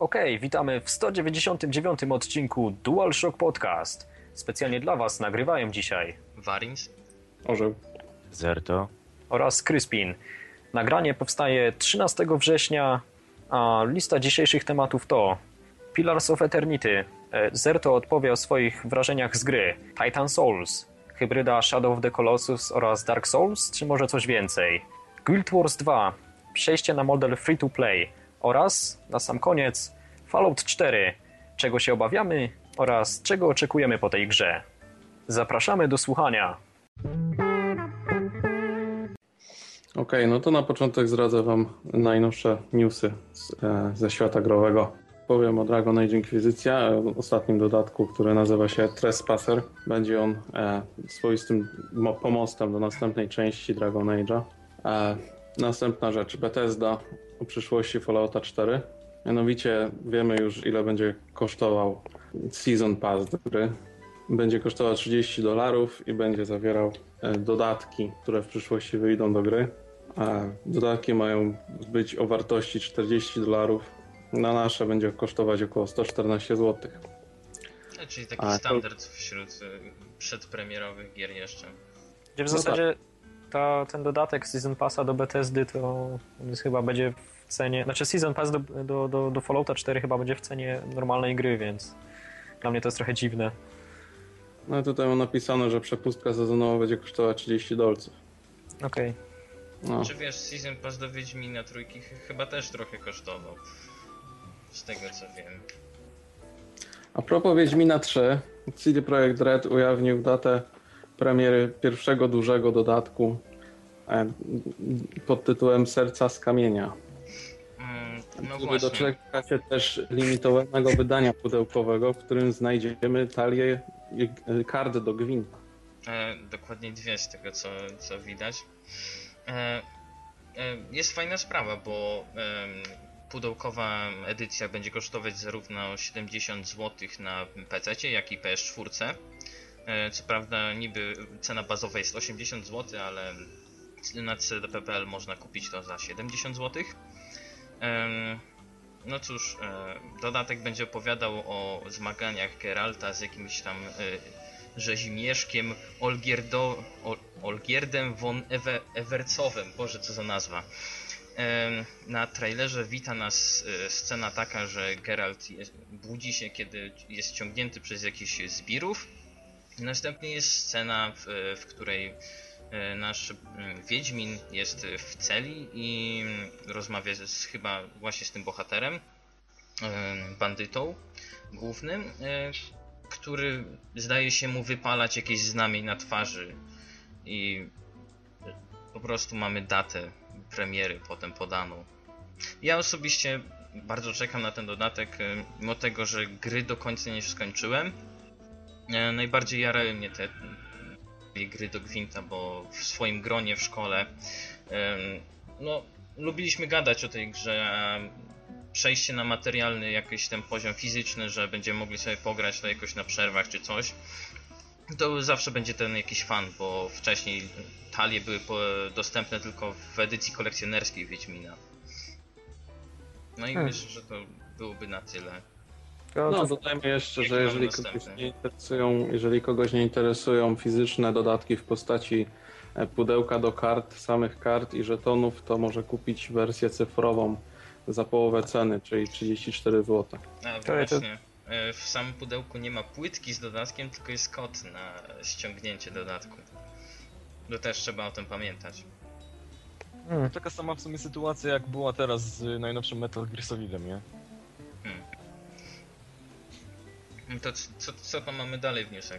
Okej, witamy w 199 odcinku DualShock Podcast. Specjalnie dla Was nagrywają dzisiaj Warins? Orzeł. Zerto. oraz Crispin. Nagranie powstaje 13 września, a lista dzisiejszych tematów to Pillars of Eternity. E, Zerto odpowie o swoich wrażeniach z gry. Titan Souls, hybryda Shadow of the Colossus oraz Dark Souls, czy może coś więcej? Guild Wars 2, przejście na model free to play oraz, na sam koniec, Fallout 4, czego się obawiamy oraz czego oczekujemy po tej grze. Zapraszamy do słuchania. Okej, no to na początek zdradzę Wam najnowsze newsy z, e, ze świata growego. Powiem o Dragon Age Inquisicja, e, ostatnim dodatku, który nazywa się Trespasser. Będzie on e, swoistym mo- pomostem do następnej części Dragon Age'a. E, następna rzecz, Bethesda o przyszłości Fallouta 4. Mianowicie wiemy już, ile będzie kosztował Season Pass do gry. Będzie kosztował 30 dolarów i będzie zawierał e, dodatki, które w przyszłości wyjdą do gry. A dodatki mają być o wartości 40 dolarów. Na nasze będzie kosztować około 114 zł. E, Czyli taki A, standard wśród y, przedpremierowych gier jeszcze. Gdzie w No zasadzie ta, ten dodatek Season Passa do Bethesdy to chyba będzie w cenie, znaczy Season Pass do, do, do, do Fallouta 4 chyba będzie w cenie normalnej gry, więc dla mnie to jest trochę dziwne. No i tutaj mam napisane, że przepustka sezonowa będzie kosztowała 30 dolców. Okej. No. Czy wiesz, Season Pass do Wiedźmina trójki ch- chyba też trochę kosztował. Z tego co wiem. A propos Wiedźmina 3, CD Projekt Red ujawnił datę premiery pierwszego dużego dodatku e, pod tytułem Serca z kamienia. Mm, no który właśnie. doczeka się też limitowanego wydania pudełkowego, w którym znajdziemy talię e, kart do gwinta. E, dokładnie dwie z tego co, co widać. E, e, jest fajna sprawa, bo pudełkowa edycja będzie kosztować zarówno 70 zł na PC, jak i PS4. E, co prawda niby cena bazowa jest 80 zł, ale na CDPPL można kupić to za 70 zł. No cóż, e, dodatek będzie opowiadał o zmaganiach Geralta z jakimś tam e, rzezimieszkiem Olgierdo, Ol, Olgierdem von Ewe, Ewercowem. Boże, co za nazwa. Na trailerze wita nas scena taka, że Geralt budzi się, kiedy jest ciągnięty przez jakichś zbirów. Następnie jest scena, w, w której e, nasz Wiedźmin jest w celi i mm, rozmawia z, chyba właśnie z tym bohaterem, em, bandytą głównym, e, który zdaje się mu wypalać jakieś znamień na twarzy i po prostu mamy datę premiery potem podaną. Ja osobiście bardzo czekam na ten dodatek, e, mimo tego, że gry do końca nie skończyłem. E, Najbardziej jarają mnie te gry do Gwinta, bo w swoim gronie w szkole em, no, lubiliśmy gadać o tej grze, przejście na materialny jakiś ten poziom fizyczny, że będziemy mogli sobie pograć to jakoś na przerwach czy coś, to zawsze będzie ten jakiś fan, bo wcześniej talie były dostępne tylko w edycji kolekcjonerskiej Wiedźmina. No i Hmm. myślę, że to byłoby na tyle. No, to- dodajmy jeszcze, że jeżeli kogoś, nie interesują, jeżeli kogoś nie interesują fizyczne dodatki w postaci e, pudełka do kart, samych kart i żetonów, to może kupić wersję cyfrową za połowę ceny, czyli 34 zł. A właśnie, e, w samym pudełku nie ma płytki z dodatkiem, tylko jest kod na ściągnięcie dodatku. To też trzeba o tym pamiętać. Hmm. Taka sama w sumie sytuacja jak była teraz z najnowszym Metal Gear Solidem, nie? No To c- co, co tam mamy dalej w newsach?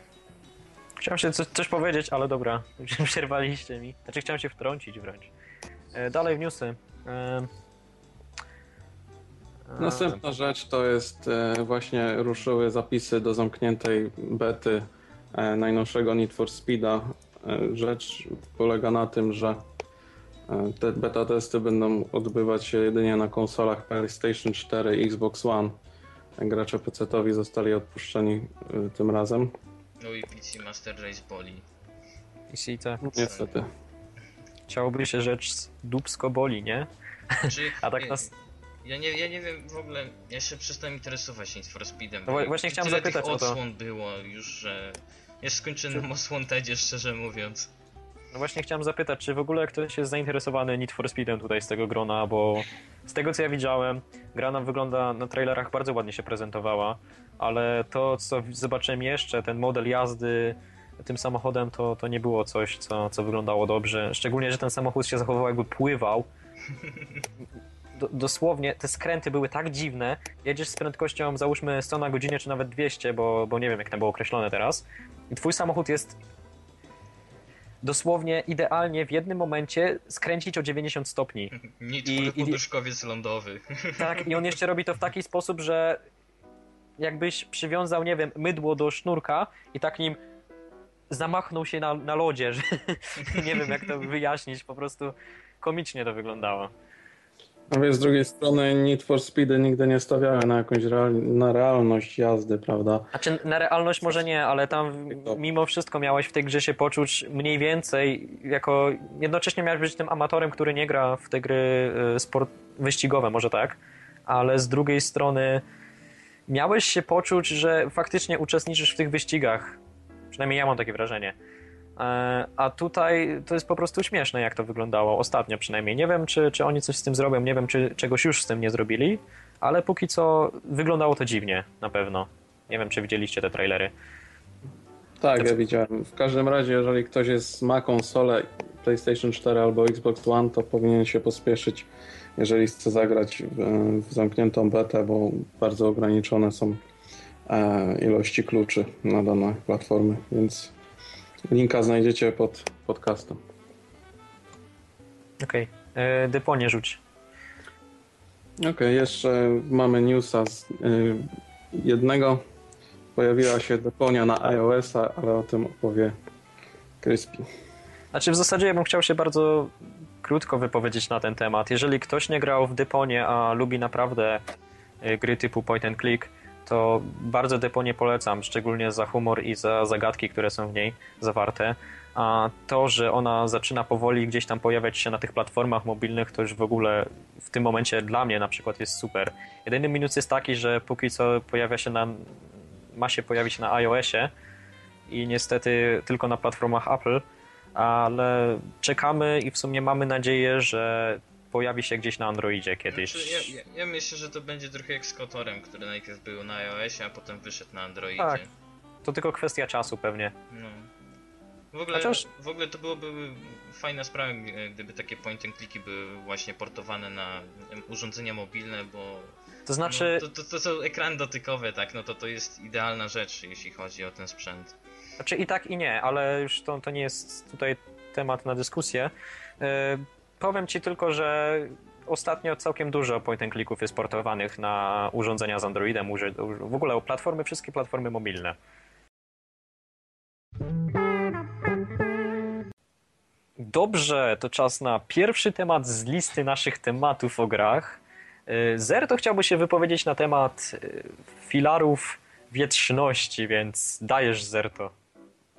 Chciałem się coś, coś powiedzieć, ale dobra, przerwaliście mi. Znaczy chciałem się wtrącić wręcz. E, dalej w newsy. E, e, Następna rzecz to jest e, właśnie ruszyły zapisy do zamkniętej bety e, najnowszego Need for Speeda. E, Rzecz polega na tym, że te beta testy będą odbywać się jedynie na konsolach PlayStation 4 i Xbox One. Gracze PC-towi zostali odpuszczeni e, tym razem. No i PC Master Race boli. PC, tak. Niestety. Chciałoby się rzecz dubsko boli, nie? Czy, A tak nas... Ja nie, ja nie wiem w ogóle, ja się przestałem interesować Need for Speedem. No właśnie chciałem tyle zapytać tych o to. odsłon było już, że... Ja skończyłem na osłontedzie, szczerze mówiąc. No właśnie chciałem zapytać, czy w ogóle ktoś jest zainteresowany Need for Speedem tutaj z tego grona, bo z tego co ja widziałem, gra nam wygląda na trailerach bardzo ładnie się prezentowała, ale to co zobaczyłem jeszcze, ten model jazdy tym samochodem, to, to nie było coś, co, co wyglądało dobrze. Szczególnie, że ten samochód się zachowywał jakby pływał. Do, dosłownie te skręty były tak dziwne. Jedziesz z prędkością załóżmy 100 na godzinę, czy nawet 200, bo, bo nie wiem jak tam było określone teraz. I twój samochód jest dosłownie idealnie w jednym momencie skręcić o 90 stopni. I- for i- poduszkowiec lądowy. Tak, i on jeszcze robi to w taki sposób, że jakbyś przywiązał, nie wiem, mydło do sznurka i tak nim zamachnął się na, na lodzie, że nie wiem jak to wyjaśnić, po prostu komicznie to wyglądało. A wiesz, z drugiej strony Need for Speedy nigdy nie stawiały na jakąś real, na realność jazdy, prawda? Znaczy na realność może nie, ale tam mimo wszystko miałeś w tej grze się poczuć mniej więcej jako... Jednocześnie miałeś być tym amatorem, który nie gra w te gry y, sport wyścigowe, może tak, ale z drugiej strony miałeś się poczuć, że faktycznie uczestniczysz w tych wyścigach. Przynajmniej ja mam takie wrażenie. E, A tutaj to jest po prostu śmieszne, jak to wyglądało ostatnio przynajmniej. Nie wiem, czy, czy oni coś z tym zrobią, nie wiem, czy czegoś już z tym nie zrobili, ale póki co wyglądało to dziwnie, na pewno. Nie wiem, czy widzieliście te trailery. Tak, ja widziałem. W każdym razie, jeżeli ktoś jest, ma konsolę PlayStation 4 albo Xbox One, to powinien się pospieszyć, jeżeli chce zagrać w, w zamkniętą betę, bo bardzo ograniczone są e, ilości kluczy na dane platformy, więc linka znajdziecie pod podcastem. Okej, okay. Deponie rzuć. Okej, jeszcze mamy newsa z y, jednego. Pojawiła się deponia na iOS-a, ale o tym opowie Crispy. Znaczy w zasadzie ja bym chciał się bardzo krótko wypowiedzieć na ten temat. Jeżeli ktoś nie grał w Deponie, a lubi naprawdę y, gry typu point and click, to bardzo Deponie polecam, szczególnie za humor i za zagadki, które są w niej zawarte. A to, że ona zaczyna powoli gdzieś tam pojawiać się na tych platformach mobilnych, to już w ogóle w tym momencie dla mnie na przykład jest super. Jedyny minus jest taki, że póki co pojawia się na, ma się pojawić na iOSie i niestety tylko na platformach Apple, ale czekamy i w sumie mamy nadzieję, że pojawi się gdzieś na Androidzie kiedyś. Znaczy, ja, ja, ja myślę, że to będzie trochę jak z Kotorem, który najpierw był na iOSie, a potem wyszedł na Androidzie. Tak. To tylko kwestia czasu pewnie. No. W ogóle, Chociaż- w ogóle to byłoby fajna sprawa, gdyby takie point and clicky były właśnie portowane na urządzenia mobilne, bo To znaczy, no, to, to, to są ekrany dotykowe, tak, no to to jest idealna rzecz, jeśli chodzi o ten sprzęt. znaczy i tak i nie, ale już to, to nie jest tutaj temat na dyskusję. Powiem ci tylko, że ostatnio całkiem dużo point and clicków jest portowanych na urządzenia z Androidem, w ogóle platformy, wszystkie platformy mobilne. Dobrze, to czas na pierwszy temat z listy naszych tematów o grach. Yy, Zerto chciałby się wypowiedzieć na temat yy, filarów wietrzności, więc dajesz Zerto.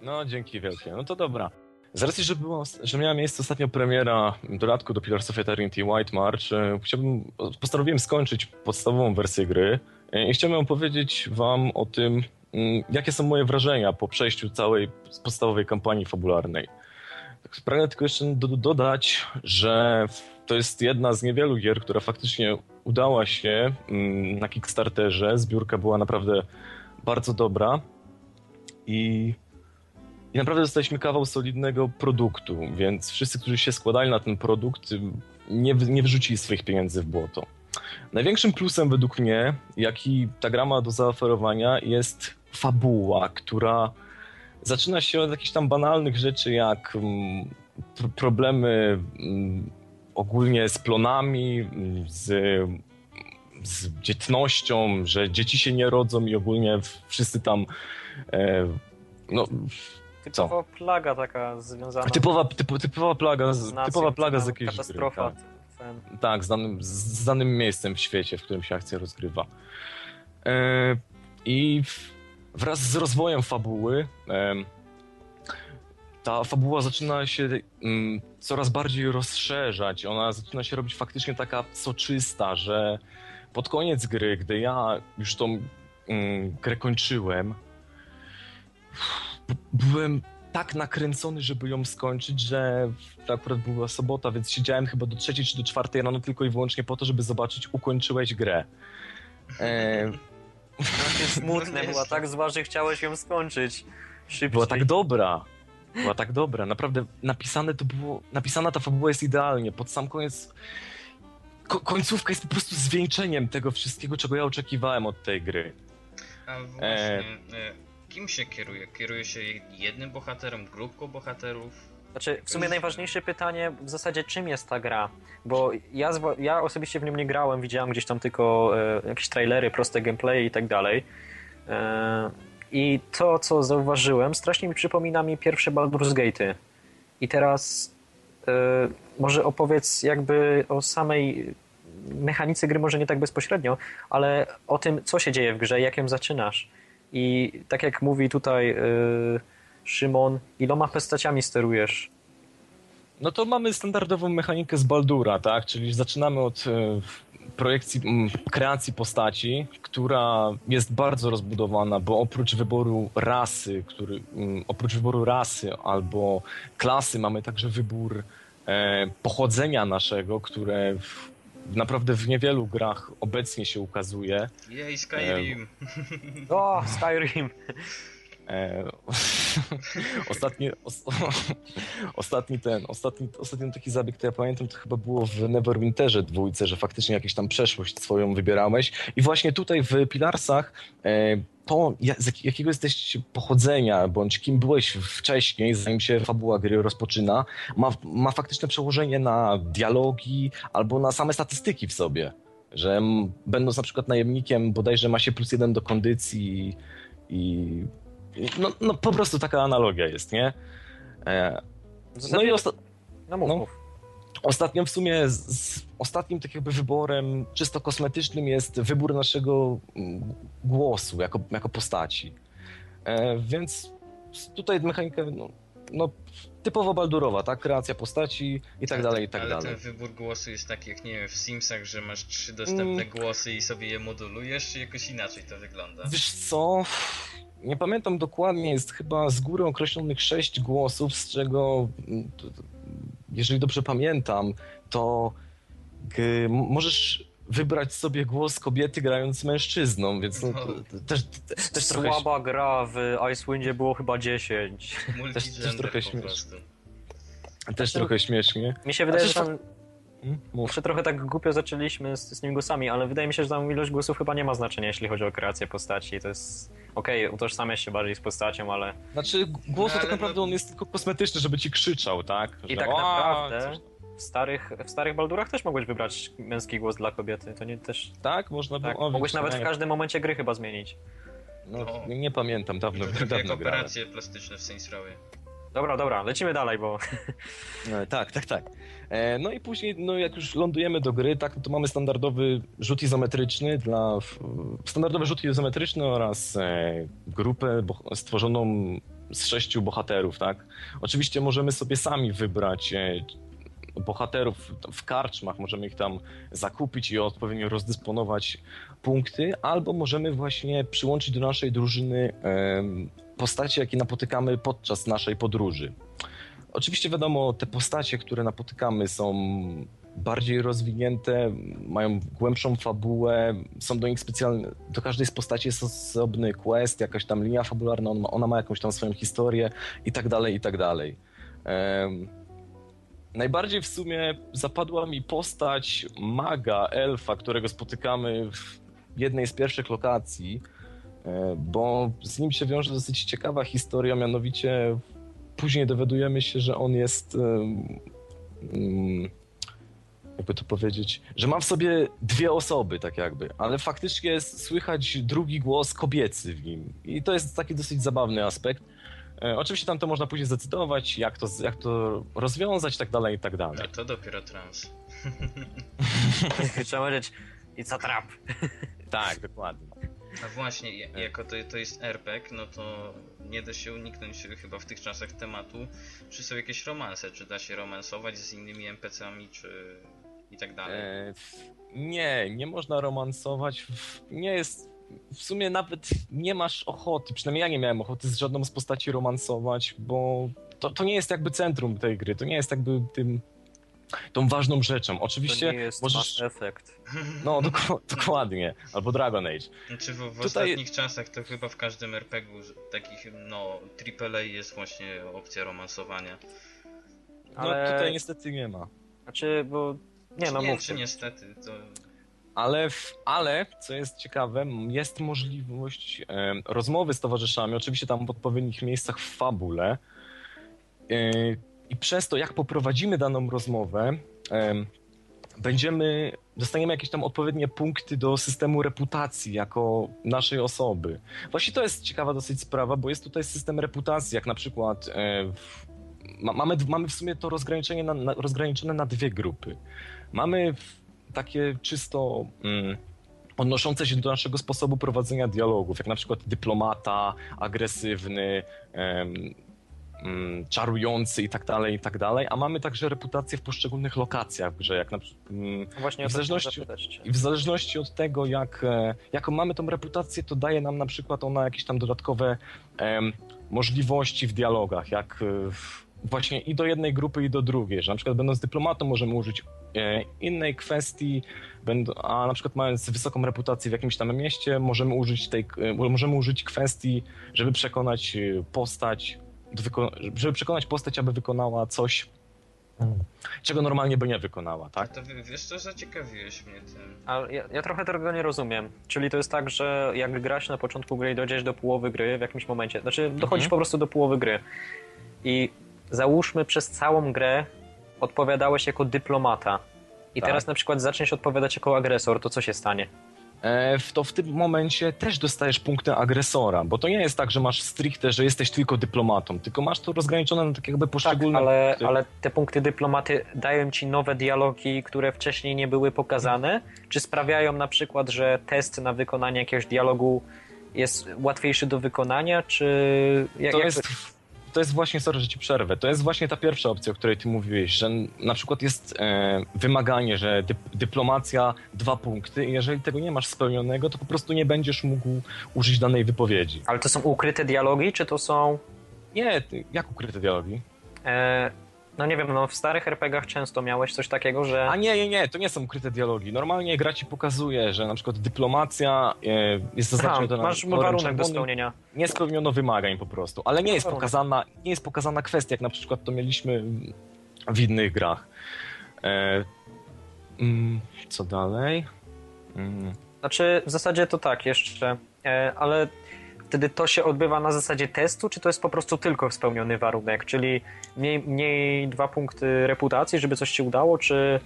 No, dzięki wielkie. No to dobra. Z racji, że, było, że miała miejsce ostatnio premiera dodatku do Pillars of Eternity White March, e, chciałbym, postanowiłem skończyć podstawową wersję gry e, i chciałbym opowiedzieć wam o tym, mm, jakie są moje wrażenia po przejściu całej podstawowej kampanii fabularnej. Pragnę tylko jeszcze do, dodać, że to jest jedna z niewielu gier, która faktycznie udała się mm, na Kickstarterze. Zbiórka była naprawdę bardzo dobra i i naprawdę dostaliśmy kawał solidnego produktu, więc wszyscy, którzy się składali na ten produkt, nie, nie swoich pieniędzy w błoto. Największym plusem według mnie, jaki ta gra ma do zaoferowania, jest fabuła, która zaczyna się od jakichś tam banalnych rzeczy, jak mm, pr- problemy mm, ogólnie z plonami, z, z dzietnością, że dzieci się nie rodzą i ogólnie wszyscy tam e, no, Typowa plaga taka związana Typowa, typo, typowa plaga, z nacją, typowa plaga z jakiejś katastrofa. Gry, Ten- tak, tak z, danym, z- z danym miejscem w świecie, w którym się akcja rozgrywa. E, I w, wraz z rozwojem fabuły e, ta fabuła zaczyna się mm, coraz bardziej rozszerzać. Ona zaczyna się robić faktycznie taka soczysta, że pod koniec gry, gdy ja już tą mm, grę kończyłem, byłem tak nakręcony, żeby ją skończyć, że to akurat była sobota, więc siedziałem chyba do trzeciej czy do czwartej rano tylko i wyłącznie po to, żeby zobaczyć, ukończyłeś grę. E, Takie smutne, była tak zła, że chciałeś ją skończyć. Szybciej. była tak dobra. Była tak dobra. Naprawdę napisane to było. Napisana ta fabuła jest idealnie. Pod sam koniec. Ko końcówka jest po prostu zwieńczeniem tego wszystkiego, czego ja oczekiwałem od tej gry. A właśnie, e, kim się kieruje? Kieruje się jednym bohaterem, grupką bohaterów? Znaczy, w sumie najważniejsze pytanie w zasadzie, czym jest ta gra? Bo ja, ja osobiście w nią nie grałem, widziałem gdzieś tam tylko e, jakieś trailery, proste gameplay i tak dalej. E, I to, co zauważyłem, strasznie mi przypomina mi pierwsze Baldur's Gate'y. I teraz e, może opowiedz jakby o samej mechanice gry, może nie tak bezpośrednio, ale o tym, co się dzieje w grze, jak ją zaczynasz. I tak jak mówi tutaj e, Szymon, iloma postaciami sterujesz? No to mamy standardową mechanikę z Baldura, tak? Czyli zaczynamy od e, projekcji, m, kreacji postaci, która jest bardzo rozbudowana, bo oprócz wyboru rasy, który, m, oprócz wyboru rasy albo klasy mamy także wybór e, pochodzenia naszego, które w, naprawdę w niewielu grach obecnie się ukazuje. Jej, Skyrim! O, Skyrim! E, ostatni, os, ostatni ten, ostatni, ostatni taki zabieg, to ja pamiętam, to chyba było w Neverwinterze dwójce, że faktycznie jakąś tam przeszłość swoją wybierałeś i właśnie tutaj w Pilarsach e, to, z jak- jakiego jesteś pochodzenia, bądź kim byłeś wcześniej, zanim się fabuła gry rozpoczyna, ma, ma faktyczne przełożenie na dialogi albo na same statystyki w sobie. Że będąc na przykład najemnikiem, bodajże ma się plus jeden do kondycji i no, no po prostu taka analogia jest, nie? E, no i osta- no mów, w sumie z, z ostatnim tak jakby wyborem czysto kosmetycznym jest wybór naszego mm, głosu jako, jako postaci. E, więc tutaj mechanika no, no, typowo baldurowa, tak? Kreacja postaci i tak dalej, i tak Ale dalej. ten wybór głosu jest taki jak, nie wiem, w Simsach, że masz trzy dostępne Mm. głosy i sobie je modulujesz, czy jakoś inaczej to wygląda? Wiesz co? Nie pamiętam dokładnie, jest chyba z góry określonych sześć głosów, z czego, mm, jeżeli dobrze pamiętam, to możesz wybrać sobie głos kobiety grając mężczyzną, więc no, to, to, też, te- też trochę, Słaba gra w Icewindzie było chyba 10. Multigender trochę po śmieszne. prostu. też trochę śmiesznie. Mi się wydaje, że tam Mm, Mów. jeszcze trochę tak głupio zaczęliśmy z, z tymi głosami, ale wydaje mi się, że tam ilość głosów chyba nie ma znaczenia, jeśli chodzi o kreację postaci. To jest okej, utożsamiasz się bardziej z postacią, ale Znaczy, głos No, tak ale naprawdę no- on jest tylko kosmetyczny, żeby ci krzyczał, tak? i Że, tak "A, naprawdę coś- w starych, w starych Baldurach też mogłeś wybrać męski głos dla kobiety. To nie też. Tak, można było. Tak, o, mogłeś nawet w każdym momencie gry chyba zmienić. No, O. nie, nie pamiętam, dawno, dawno grałem. operacje plastyczne w Saints Rowie. Dobra, dobra, lecimy dalej, bo E, tak, tak, tak. E, no i później, no jak już lądujemy do gry, tak, no to mamy standardowy rzut izometryczny dla... Standardowy rzut izometryczny oraz e, grupę boh- stworzoną z sześciu bohaterów, tak. Oczywiście możemy sobie sami wybrać e, bohaterów w karczmach, możemy ich tam zakupić i odpowiednio rozdysponować punkty, albo możemy właśnie przyłączyć do naszej drużyny postacie, jakie napotykamy podczas naszej podróży. Oczywiście wiadomo, te postacie, które napotykamy są bardziej rozwinięte, mają głębszą fabułę, są do nich specjalne, do każdej z postaci jest osobny quest, jakaś tam linia fabularna, ona ma, ona ma jakąś tam swoją historię i tak dalej, i tak dalej. Em, najbardziej w sumie zapadła mi postać maga, elfa, którego spotykamy w jednej z pierwszych lokacji, bo z nim się wiąże dosyć ciekawa historia, mianowicie później dowiadujemy się, że on jest. mm, jakby to powiedzieć, że ma w sobie dwie osoby, tak jakby, ale faktycznie jest, słychać drugi głos kobiecy w nim. I to jest taki dosyć zabawny aspekt. E, oczywiście tam to można później zdecydować, jak to, jak to rozwiązać, i tak dalej, i tak dalej. A to dopiero trans. trzeba powiedzieć it's a trap. Tak, dokładnie. A właśnie, ja- jako to, to jest RPG, no to nie da się uniknąć chyba w tych czasach tematu, czy są jakieś romanse, czy da się romansować z innymi NPC-ami, czy i tak dalej. E, nie, nie można romansować. Nie jest. W sumie nawet nie masz ochoty, przynajmniej ja nie miałem ochoty z żadną z postaci romansować, bo to, to nie jest jakby centrum tej gry, to nie jest jakby tym tą ważną rzeczą. Oczywiście to nie jest możesz... Mass Effect. No, dok- dokładnie. Albo Dragon Age. Znaczy w, w Tutaj- ostatnich czasach to chyba w każdym RPG-u takich, no, AAA jest właśnie opcja romansowania. No Ale- tutaj niestety nie ma. Znaczy, bo... Nie no, nie, mówcie. czy niestety, to... Ale, w, ale, co jest ciekawe, jest możliwość e, rozmowy z towarzyszami, oczywiście tam w odpowiednich miejscach w fabule. I przez to, jak poprowadzimy daną rozmowę, będziemy, dostaniemy jakieś tam odpowiednie punkty do systemu reputacji jako naszej osoby. Właśnie to jest ciekawa dosyć sprawa, bo jest tutaj system reputacji, jak na przykład e, w, ma, mamy, mamy w sumie to rozgraniczenie na, na, rozgraniczone na dwie grupy. Mamy takie czysto mm, odnoszące się do naszego sposobu prowadzenia dialogów, jak na przykład dyplomata, agresywny, em, mm, czarujący i tak dalej, i tak dalej, a mamy także reputację w poszczególnych lokacjach grze, jak na przykład... Mm, Właśnie w zależności- w zależności od tego, jak, e, jaką mamy tą reputację, to daje nam na przykład ona jakieś tam dodatkowe em, możliwości w dialogach, jak e, w, właśnie i do jednej grupy, i do drugiej, że na przykład będąc dyplomatą możemy użyć e, innej kwestii, a na przykład mając wysoką reputację w jakimś tam mieście, możemy użyć tej, e, możemy użyć kwestii, żeby przekonać e, postać, żeby przekonać postać, aby wykonała coś, czego normalnie by nie wykonała, tak? To w- wiesz co, zaciekawiłeś mnie tym. Ale ja, ja trochę tego nie rozumiem. Czyli to jest tak, że jak grasz na początku gry i dojdziesz do połowy gry w jakimś momencie, znaczy dochodzisz Mhm. po prostu do połowy gry i załóżmy przez całą grę odpowiadałeś jako dyplomata i Tak. teraz na przykład zaczniesz odpowiadać jako agresor, to co się stanie? E, w- to w tym momencie też dostajesz punkty agresora, bo to nie jest tak, że masz stricte, że jesteś tylko dyplomatą, tylko masz to rozgraniczone na takie jakby Tak, poszczególne ale, punkty. ale te punkty dyplomaty dają ci nowe dialogi, które wcześniej nie były pokazane? Czy sprawiają na przykład, że test na wykonanie jakiegoś dialogu jest łatwiejszy do wykonania, czy... Jak, To jak jest, to jest właśnie, sorry, że ci przerwę, to jest właśnie ta pierwsza opcja, o której ty mówiłeś, że na przykład jest e, wymaganie, że dyp dyplomacja dwa punkty i jeżeli tego nie masz spełnionego, to po prostu nie będziesz mógł użyć danej wypowiedzi. Ale to są ukryte dialogi, czy to są... Nie, jak ukryte dialogi? E, no nie wiem, no w starych RPGach często miałeś coś takiego, że... A nie, nie, nie, to nie są ukryte dialogi. Normalnie gra ci pokazuje, że na przykład dyplomacja e, jest Aha, zaznaczona na masz warunek do spełnienia. nie spełniono wymagań po prostu, ale nie jest pokazana, nie jest pokazana kwestia, jak na przykład to mieliśmy w innych grach. E, mm, co dalej? Mm, Znaczy, w zasadzie to tak jeszcze, e, ale wtedy to się odbywa na zasadzie testu, czy to jest po prostu tylko spełniony warunek? Czyli mniej, mniej dwa punkty reputacji, żeby coś ci udało, czy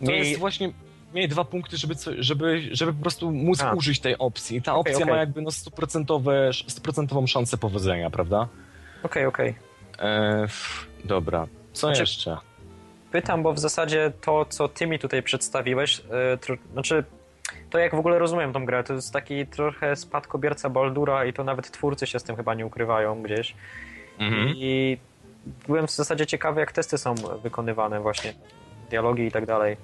to mniej... jest właśnie miej dwa punkty, żeby, co, żeby, żeby po prostu móc A. użyć tej opcji. Ta Okej, opcja okej. ma jakby no stuprocentowe, stuprocentową szansę powodzenia, prawda? Okej, okej. E, dobra, co Znaczy- jeszcze? Pytam, bo w zasadzie to, co ty mi tutaj przedstawiłeś, tro, znaczy to jak w ogóle rozumiem tą grę, to jest taki trochę spadkobierca Baldura i to nawet twórcy się z tym chyba nie ukrywają gdzieś. Mhm. I byłem w zasadzie ciekawy, jak testy są wykonywane właśnie, dialogi i tak dalej.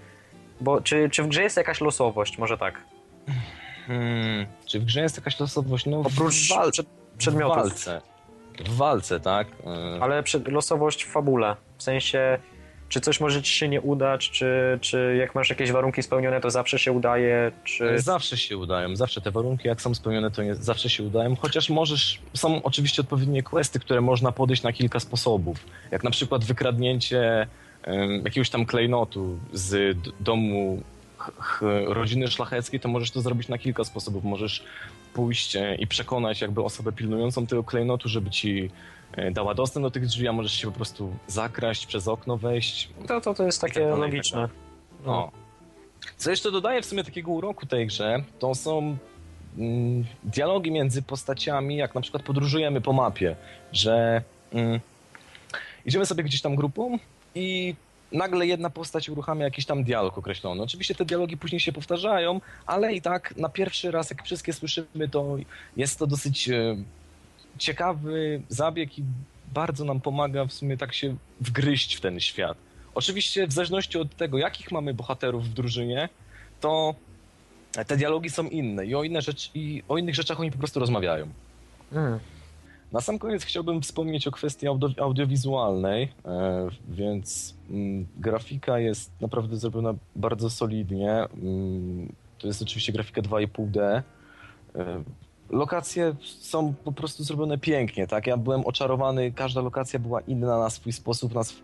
Bo czy, czy w grze jest jakaś losowość? Może tak. Hmm, czy w grze jest jakaś losowość? No, Oprócz w, wal- przed, przedmiotów. w walce. W walce, tak? E, Ale przed, losowość w fabule. W sensie, czy coś może ci się nie udać, czy, czy jak masz jakieś warunki spełnione, to zawsze się udaje, czy... Zawsze się udają, zawsze te warunki, jak są spełnione, to nie, zawsze się udają. Chociaż możesz, są oczywiście odpowiednie questy, które można podejść na kilka sposobów. Jak na przykład wykradnięcie em, jakiegoś tam klejnotu z domu rodziny szlacheckiej, to możesz to zrobić na kilka sposobów. Możesz pójść e, i przekonać jakby osobę pilnującą tego klejnotu, żeby ci e, dała dostęp do tych drzwi, a możesz się po prostu zakraść, przez okno wejść. To, to, to jest tak takie tak logiczne. No. Co jeszcze dodaje w sumie takiego uroku tej grze, to są mm, dialogi między postaciami, jak na przykład podróżujemy po mapie, że mm, idziemy sobie gdzieś tam grupą i nagle jedna postać uruchamia jakiś tam dialog określony. Oczywiście te dialogi później się powtarzają, ale i tak na pierwszy raz, jak wszystkie słyszymy, to jest to dosyć e, ciekawy zabieg i bardzo nam pomaga w sumie tak się wgryźć w ten świat. Oczywiście w zależności od tego, jakich mamy bohaterów w drużynie, to te dialogi są inne i o, inne rzecz, i o innych rzeczach oni po prostu rozmawiają. Mm. Na sam koniec chciałbym wspomnieć o kwestii audio, audiowizualnej, e, więc mm, grafika jest naprawdę zrobiona bardzo solidnie. Mm, to jest oczywiście grafika 2,5D. E, lokacje są po prostu zrobione pięknie, tak? Ja byłem oczarowany, każda lokacja była inna na swój sposób, na sw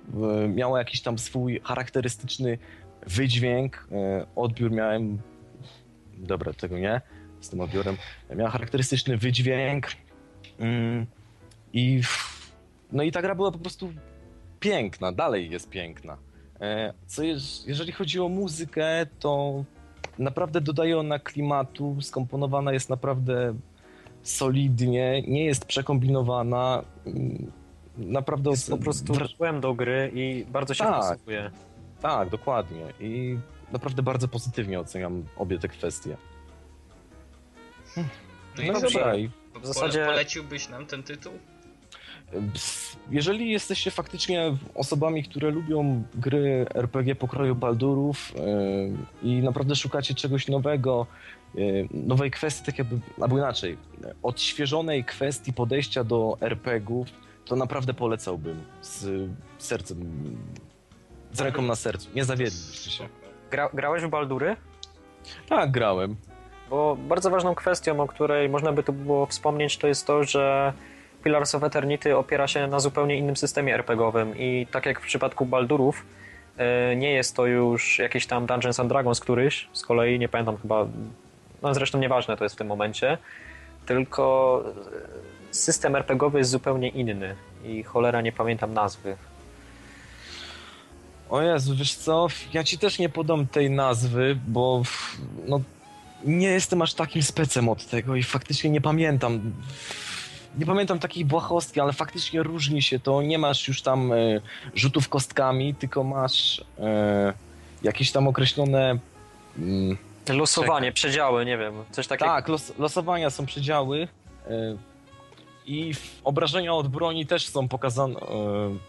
miała jakiś tam swój charakterystyczny wydźwięk. E, odbiór miałem. Dobra, tego nie, z tym odbiorem. Miała charakterystyczny wydźwięk. Mm, I, no i ta gra była po prostu piękna, dalej jest piękna. E, co jeż, jeżeli chodzi o muzykę, to naprawdę dodaje ona klimatu, skomponowana jest naprawdę solidnie, nie jest przekombinowana. mm, Naprawdę Jest po prostu wr- tłem do gry i bardzo się Tak. wpasowuje. Tak, dokładnie. I naprawdę bardzo pozytywnie oceniam obie te kwestie. No i No dobrze. i w zasadzie- Poleciłbyś nam ten tytuł? Jeżeli jesteście faktycznie osobami, które lubią gry RPG pokroju Baldurów yy, i naprawdę szukacie czegoś nowego, yy, nowej kwestii, tak jakby, albo inaczej, odświeżonej kwestii podejścia do RPGów, to naprawdę polecałbym z sercem, z ręką na sercu. Nie zawiedlibyście się. Gra, grałeś w Baldury? Tak, grałem. Bo bardzo ważną kwestią, o której można by tu było wspomnieć, to jest to, że Pillars of Eternity opiera się na zupełnie innym systemie RPGowym i tak jak w przypadku Baldurów, e, nie jest to już jakiś tam Dungeons and Dragons któryś, z kolei nie pamiętam chyba, no zresztą nieważne to jest w tym momencie, tylko system RPGowy jest zupełnie inny i cholera nie pamiętam nazwy. O Jezu, wiesz co, ja ci też nie podam tej nazwy, bo no, nie jestem aż takim specem od tego i faktycznie nie pamiętam. Nie pamiętam takiej błahostki, ale faktycznie różni się to. Nie masz już tam e, rzutów kostkami, tylko masz e, jakieś tam określone. Mm, Losowanie, przedziały, nie wiem, coś takiego. tak, los, losowania są przedziały. e, I w- obrażenia od broni też są pokazane,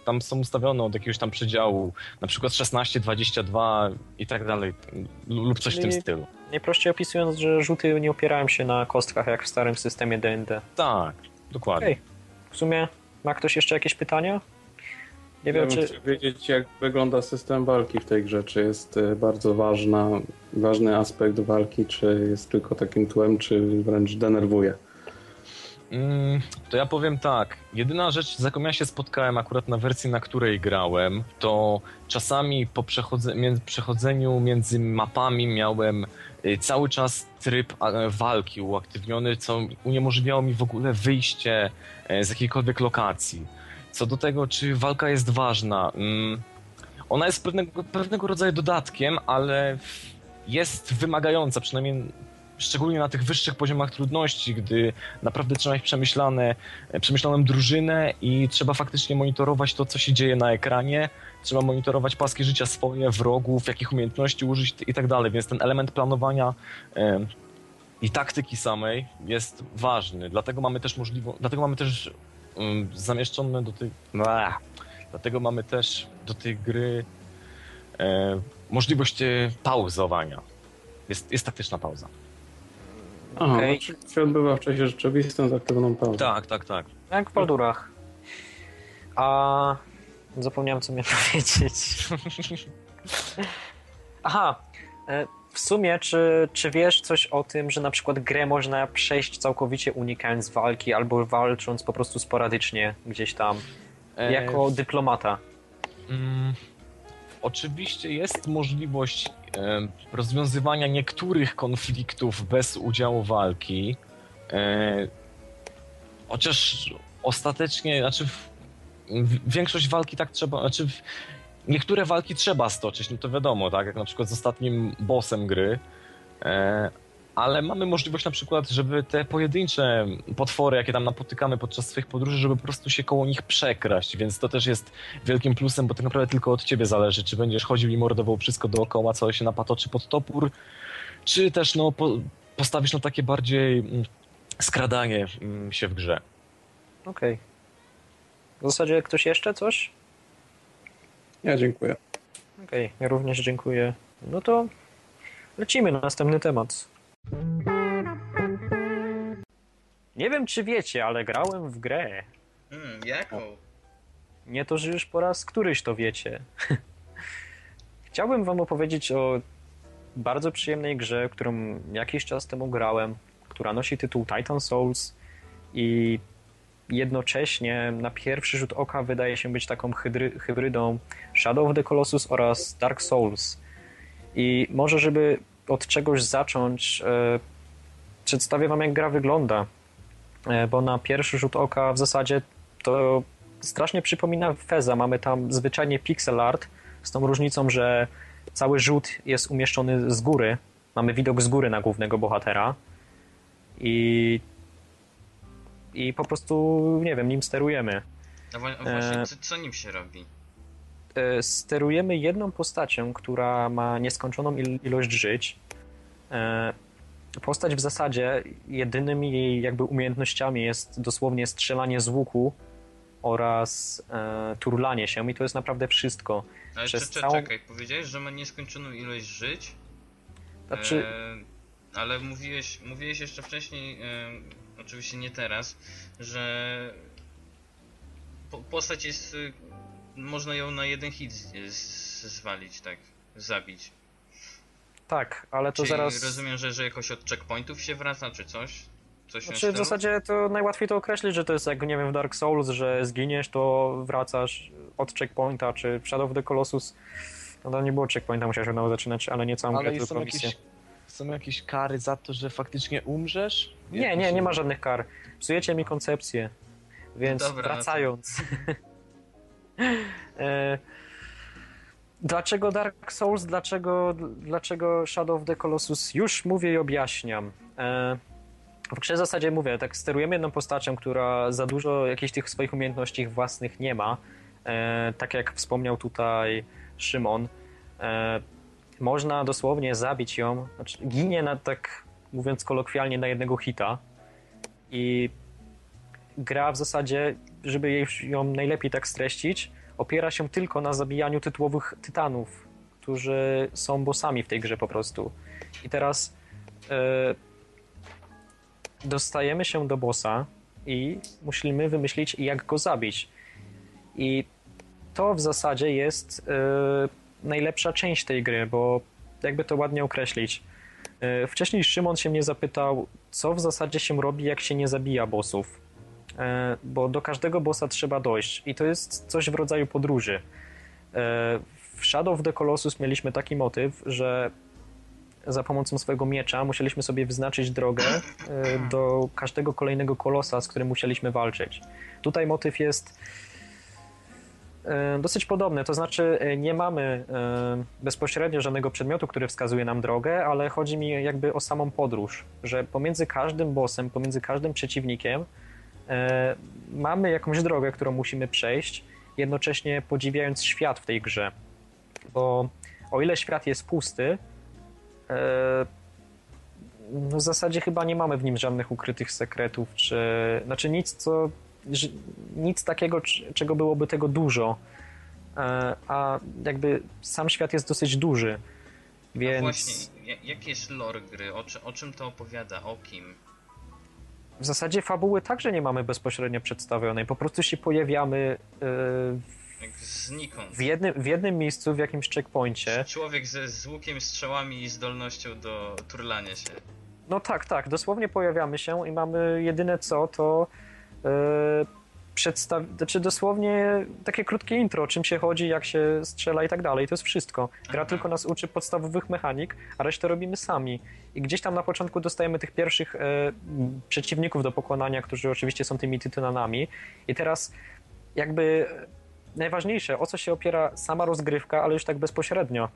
tam są ustawione od jakiegoś tam przedziału, na przykład 16, 22 i tak dalej, lub coś w tym stylu. Najprościej opisując, że rzuty nie opierają się na kostkach jak w starym systemie D&D. Tak, dokładnie. Okej. W sumie ma ktoś jeszcze jakieś pytania? Nie wiem, bym czy... wiedzieć, jak wygląda system walki w tej grze. Czy jest y, bardzo ważna, ważny aspekt walki, czy jest tylko takim tłem, czy wręcz denerwuje? Mm, to ja powiem tak. Jedyna rzecz, z jaką ja się spotkałem akurat na wersji, na której grałem, to czasami po przechodzeniu między mapami miałem cały czas tryb a, walki uaktywniony, co uniemożliwiało mi w ogóle wyjście e, z jakiejkolwiek lokacji. Co do tego, czy walka jest ważna. Mm, ona jest pewnego, pewnego rodzaju dodatkiem, ale jest wymagająca, przynajmniej szczególnie na tych wyższych poziomach trudności, gdy naprawdę trzeba mieć przemyślane, przemyślaną drużynę i trzeba faktycznie monitorować to, co się dzieje na ekranie. Trzeba monitorować paski życia swoje, wrogów, jakich umiejętności użyć i tak dalej. Więc ten element planowania i taktyki samej jest ważny. Dlatego mamy też możliwość, dlatego mamy też um, zamieszczone do tej. Dlatego mamy też do tej gry e, możliwość e, pauzowania. Jest, jest taktyczna pauza. Aha, okay. się odbywa w czasie rzeczywistym z aktywną pauzą. Tak, tak, tak. Jak w Baldurach. A... Zapomniałem, co miałem powiedzieć. Aha. e, W sumie, czy, czy wiesz coś o tym, że na przykład grę można przejść całkowicie unikając walki albo walcząc po prostu sporadycznie gdzieś tam, E, jako dyplomata? Mm, oczywiście jest możliwość e, rozwiązywania niektórych konfliktów bez udziału walki. E, chociaż ostatecznie, znaczy w, większość walki tak trzeba, znaczy niektóre walki trzeba stoczyć, no to wiadomo, tak, jak na przykład z ostatnim bossem gry. E, ale mamy możliwość na przykład, żeby te pojedyncze potwory, jakie tam napotykamy podczas swoich podróży, żeby po prostu się koło nich przekraść, więc to też jest wielkim plusem, bo tak naprawdę tylko od ciebie zależy, czy będziesz chodził i mordował wszystko dookoła, co się napatoczy pod topór, czy też no, po, postawisz na takie bardziej mm, skradanie mm, się w grze. Okej. W zasadzie ktoś jeszcze coś? Ja dziękuję. Okej, ja również dziękuję. No to lecimy na następny temat. Nie wiem, czy wiecie, ale grałem w grę. Hmm, jaką? Nie to, że już po raz któryś to wiecie. Chciałbym wam opowiedzieć o bardzo przyjemnej grze, którą jakiś czas temu grałem, która nosi tytuł Titan Souls i jednocześnie na pierwszy rzut oka wydaje się być taką hydry, hybrydą Shadow of the Colossus oraz Dark Souls. I może, żeby od czegoś zacząć, e, przedstawię wam, jak gra wygląda. E, bo na pierwszy rzut oka w zasadzie to strasznie przypomina Feza. Mamy tam zwyczajnie pixel art, z tą różnicą, że cały rzut jest umieszczony z góry. Mamy widok z góry na głównego bohatera. I, i po prostu, nie wiem, nim sterujemy. No właśnie, E, co, co nim się robi? E, sterujemy jedną postacią, która ma nieskończoną il- ilość żyć. E, Postać w zasadzie jedynymi jej jakby umiejętnościami jest dosłownie strzelanie z łuku oraz turlanie się i to jest naprawdę wszystko. Ale przez całą- czekaj, powiedziałeś, że ma nieskończoną ilość żyć? Znaczy, E, ale mówiłeś, mówiłeś jeszcze wcześniej, e, oczywiście nie teraz, że po, postać jest. y, Można ją na jeden hit z, z, zwalić, tak? Zabić. tak, ale to Czyli zaraz... rozumiem, że, że jakoś od checkpointów się wraca, czy coś? Coś Znaczy w zasadzie to najłatwiej to określić, że to jest jak, nie wiem, w Dark Souls, że zginiesz, to wracasz od checkpointa, czy w Shadow of the Colossus, no tam nie było checkpointa, musiałeś od nowa zaczynać, ale nie całą grę, tylko misję. jakieś, są jakieś kary za to, że faktycznie umrzesz? Nie, nie, nie ma żadnych kar. Psujecie mi koncepcję. Więc Dobra, no wracając. e, dlaczego Dark Souls? Dlaczego, dlaczego Shadow of the Colossus? Już mówię i objaśniam. E, w grze w zasadzie mówię, tak sterujemy jedną postacią, która za dużo jakichś tych swoich umiejętności własnych nie ma. E, tak jak wspomniał tutaj Szymon. E, można dosłownie zabić ją, znaczy ginie na tak mówiąc kolokwialnie na jednego hita i gra w zasadzie, żeby ją najlepiej tak streścić, opiera się tylko na zabijaniu tytułowych tytanów, którzy są bossami w tej grze po prostu. I teraz e, dostajemy się do bossa i musimy wymyślić, jak go zabić. I to w zasadzie jest e, najlepsza część tej gry, bo jakby to ładnie określić. E, Wcześniej Szymon się mnie zapytał, co w zasadzie się robi, jak się nie zabija bossów. E, Bo do każdego bossa trzeba dojść i to jest coś w rodzaju podróży. E, W Shadow of the Colossus mieliśmy taki motyw, że za pomocą swojego miecza musieliśmy sobie wyznaczyć drogę do każdego kolejnego kolosa, z którym musieliśmy walczyć. Tutaj motyw jest dosyć podobny, to znaczy e, nie mamy e, bezpośrednio żadnego przedmiotu, który wskazuje nam drogę, ale chodzi mi jakby o samą podróż, że pomiędzy każdym bossem, pomiędzy każdym przeciwnikiem e, mamy jakąś drogę, którą musimy przejść, jednocześnie podziwiając świat w tej grze. Bo o ile świat jest pusty, e, no w zasadzie chyba nie mamy w nim żadnych ukrytych sekretów, czy znaczy nic, co nic takiego, czego byłoby tego dużo. E, A jakby sam świat jest dosyć duży. A Więc właśnie, ja- jaki jest lore gry? O, o czym to opowiada? O kim? w zasadzie fabuły także nie mamy bezpośrednio przedstawionej. Po prostu się pojawiamy e, znikąd. w jednym, w jednym miejscu, w jakimś checkpoincie. Człowiek ze, z łukiem, strzałami i zdolnością do turlania się. No tak, tak, dosłownie pojawiamy się i mamy jedyne co, to przedstaw... Znaczy dosłownie takie krótkie intro, o czym się chodzi, jak się strzela i tak dalej. To jest wszystko. Gra tylko nas uczy podstawowych mechanik, a resztę robimy sami. I gdzieś tam na początku dostajemy tych pierwszych e, przeciwników do pokonania, którzy oczywiście są tymi tytanami. I teraz jakby najważniejsze, o co się opiera sama rozgrywka, ale już tak bezpośrednio.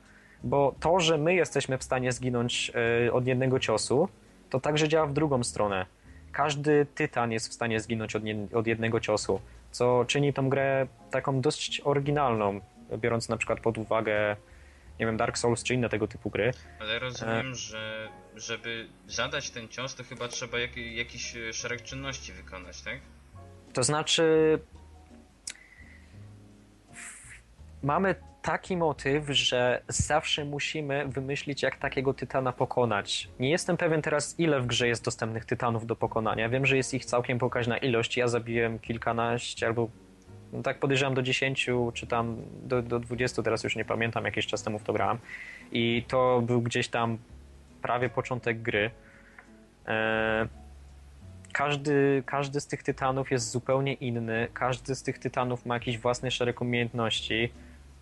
Bo to, że my jesteśmy w stanie zginąć e, od jednego ciosu, to także działa w drugą stronę. Każdy tytan jest w stanie zginąć od, nie, od jednego ciosu, co czyni tą grę taką dość oryginalną, biorąc na przykład pod uwagę, nie wiem, Dark Souls czy inne tego typu gry. Ale rozumiem, że żeby zadać ten cios, to chyba trzeba jak, jakiś e, szereg czynności wykonać, tak? To znaczy, mamy taki motyw, że zawsze musimy wymyślić, jak takiego tytana pokonać. Nie jestem pewien teraz, ile w grze jest dostępnych tytanów do pokonania. Wiem, że jest ich całkiem pokaźna ilość. Ja zabiłem kilkanaście albo no tak podejrzewam do 10 czy tam do, do 20, teraz już nie pamiętam, jakiś czas temu w to grałem. I to był gdzieś tam prawie początek gry. Eee, każdy, każdy z tych tytanów jest zupełnie inny. Każdy z tych tytanów ma jakiś własny szereg umiejętności,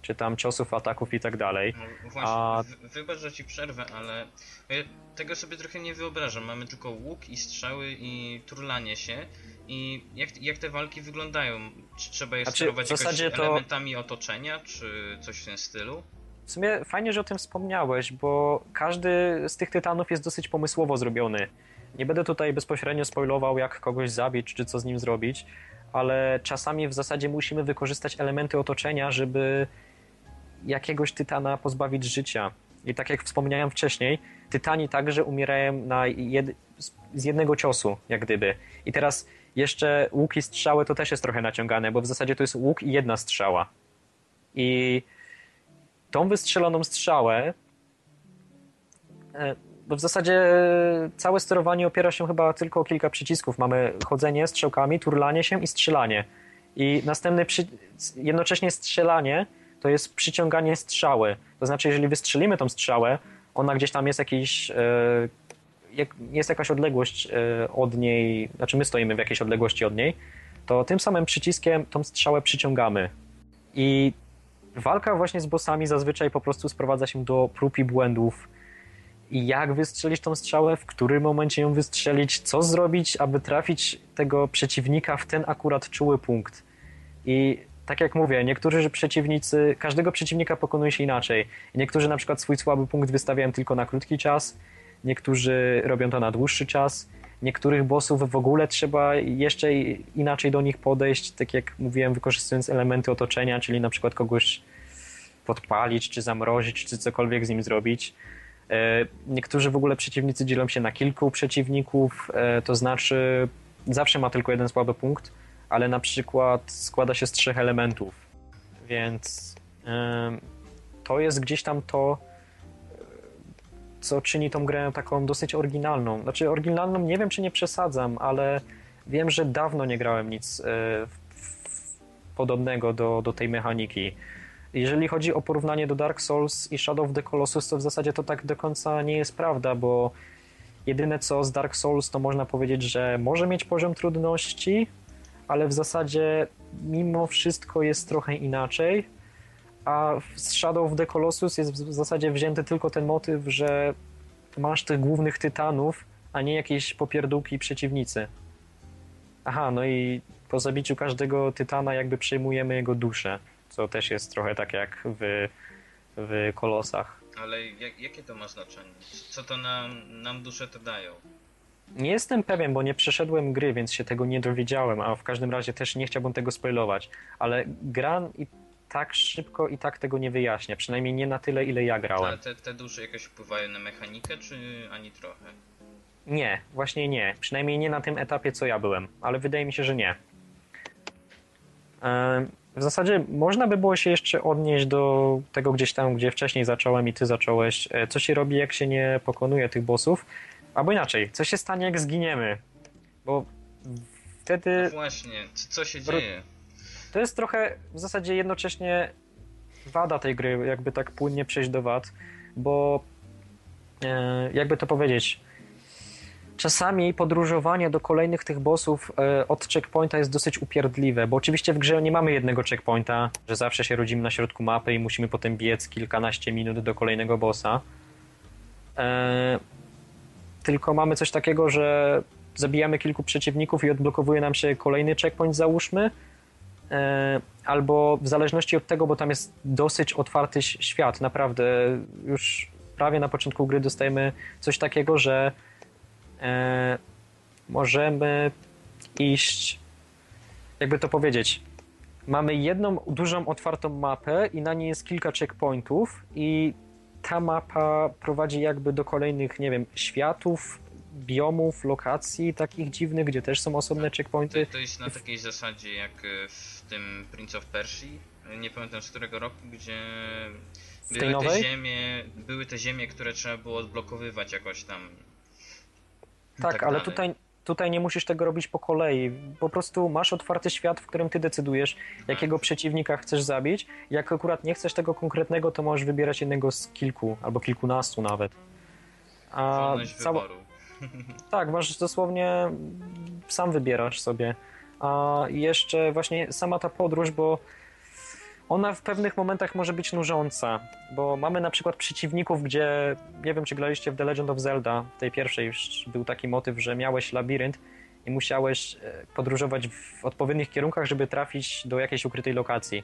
czy tam ciosów, ataków i tak dalej. No właśnie, A- wybacz, że ci przerwę, ale ja tego sobie trochę nie wyobrażam. Mamy tylko łuk i strzały i turlanie się. I jak, jak te walki wyglądają? Czy trzeba je Znaczy, sterować jakoś to- elementami otoczenia, czy coś w tym stylu? W sumie fajnie, że o tym wspomniałeś, bo każdy z tych tytanów jest dosyć pomysłowo zrobiony. Nie będę tutaj bezpośrednio spoilował, jak kogoś zabić, czy co z nim zrobić, ale czasami w zasadzie musimy wykorzystać elementy otoczenia, żeby jakiegoś tytana pozbawić życia. I tak jak wspomniałem wcześniej, tytani także umierają na jed... z jednego ciosu, jak gdyby. I teraz jeszcze łuk i strzały to też jest trochę naciągane, bo w zasadzie to jest łuk i jedna strzała. I tą wystrzeloną strzałę e, bo w zasadzie całe sterowanie opiera się chyba tylko o kilka przycisków. Mamy chodzenie strzałkami, turlanie się i strzelanie. I następny przy... jednocześnie strzelanie to jest przyciąganie strzały. To znaczy, jeżeli wystrzelimy tą strzałę, ona gdzieś tam jest jakiś. e, Jest jakaś odległość e, od niej, znaczy my stoimy w jakiejś odległości od niej, to tym samym przyciskiem tą strzałę przyciągamy. I walka właśnie z bossami zazwyczaj po prostu sprowadza się do prób i błędów. I jak wystrzelić tą strzałę, w którym momencie ją wystrzelić, co zrobić, aby trafić tego przeciwnika w ten akurat czuły punkt. I tak jak mówię, niektórzy przeciwnicy, każdego przeciwnika pokonuje się inaczej. Niektórzy na przykład swój słaby punkt wystawiają tylko na krótki czas, niektórzy robią to na dłuższy czas. Niektórych bossów w ogóle trzeba jeszcze inaczej do nich podejść, tak jak mówiłem, wykorzystując elementy otoczenia, czyli na przykład kogoś podpalić, czy zamrozić, czy cokolwiek z nim zrobić. E, Niektórzy w ogóle przeciwnicy dzielą się na kilku przeciwników, e, to znaczy zawsze ma tylko jeden słaby punkt, ale na przykład składa się z trzech elementów. Więc to jest gdzieś tam to, co czyni tą grę taką dosyć oryginalną. Znaczy, oryginalną nie wiem, czy nie przesadzam, ale wiem, że dawno nie grałem nic e, podobnego do, do tej mechaniki. Jeżeli chodzi o porównanie do Dark Souls i Shadow of the Colossus, to w zasadzie to tak do końca nie jest prawda, bo jedyne co z Dark Souls to można powiedzieć, że może mieć poziom trudności, ale w zasadzie mimo wszystko jest trochę inaczej. A w Shadow of the Colossus jest w zasadzie wzięty tylko ten motyw, że masz tych głównych tytanów, a nie jakieś popierdółki przeciwnicy. Aha, no i po zabiciu każdego tytana jakby przejmujemy jego duszę, co też jest trochę tak jak w, w Kolosach. Ale jak, jakie to ma znaczenie? Co to nam, nam duszę to dają? Nie jestem pewien, bo nie przeszedłem gry, więc się tego nie dowiedziałem, a w każdym razie też nie chciałbym tego spoilować, ale gra i tak szybko i tak tego nie wyjaśnia, przynajmniej nie na tyle, ile ja grałem. Ale te, te dusze jakoś wpływają na mechanikę, czy ani trochę? Nie, właśnie nie. Przynajmniej nie na tym etapie, co ja byłem, ale wydaje mi się, że nie. W zasadzie można by było się jeszcze odnieść do tego gdzieś tam, gdzie wcześniej zacząłem i ty zacząłeś. E, Co się robi, jak się nie pokonuje tych bossów? Albo inaczej, co się stanie, jak zginiemy? Bo wtedy No właśnie, co, się dzieje? to jest trochę w zasadzie jednocześnie wada tej gry, jakby tak płynnie przejść do wad, bo e, jakby to powiedzieć, czasami podróżowanie do kolejnych tych bossów e, od checkpointa jest dosyć upierdliwe, bo oczywiście w grze nie mamy jednego checkpointa, że zawsze się rodzimy na środku mapy i musimy potem biec kilkanaście minut do kolejnego bossa. Tylko mamy coś takiego, że zabijamy kilku przeciwników i odblokowuje nam się kolejny checkpoint, załóżmy, E, albo w zależności od tego, bo tam jest dosyć otwarty świat, naprawdę już prawie na początku gry dostajemy coś takiego, że e, możemy iść, jakby to powiedzieć, mamy jedną dużą otwartą mapę i na niej jest kilka checkpointów i ta mapa prowadzi jakby do kolejnych, nie wiem, światów, biomów, lokacji takich dziwnych, gdzie też są osobne checkpointy. To, to jest na takiej zasadzie jak e, w tym Prince of Persia, nie pamiętam z którego roku, gdzie były te ziemie, były te ziemie, które trzeba było odblokowywać jakoś tam. i Tak, ale dalej. tutaj, tutaj nie musisz tego robić po kolei. Po prostu masz otwarty świat, w którym ty decydujesz, jakiego przeciwnika chcesz zabić. Jak akurat nie chcesz tego konkretnego, to możesz wybierać jednego z kilku, albo kilkunastu nawet. A cała. Tak, masz dosłownie sam wybierasz sobie. A jeszcze właśnie sama ta podróż, bo ona w pewnych momentach może być nużąca, bo mamy na przykład przeciwników, gdzie nie wiem, czy graliście w The Legend of Zelda, tej pierwszej już był taki motyw, że miałeś labirynt i musiałeś e, podróżować w odpowiednich kierunkach, żeby trafić do jakiejś ukrytej lokacji.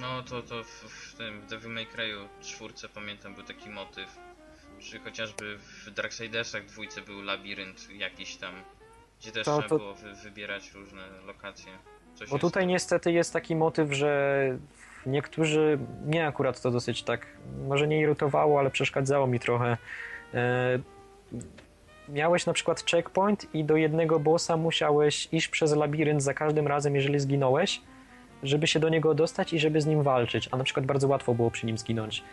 No to, to w, w tym w Devil May Cry'u czwórce pamiętam był taki motyw. Czy chociażby w Darksidersach dwójce był labirynt jakiś tam, gdzie też To- trzeba to- było wy, wybierać różne lokacje. Coś Bo jest- tutaj niestety jest taki motyw, że niektórzy, mnie akurat to dosyć tak, może nie irytowało, ale przeszkadzało mi trochę. E, miałeś na przykład checkpoint i do jednego bossa musiałeś iść przez labirynt za każdym razem, jeżeli zginąłeś, żeby się do niego dostać i żeby z nim walczyć, a na przykład bardzo łatwo było przy nim zginąć.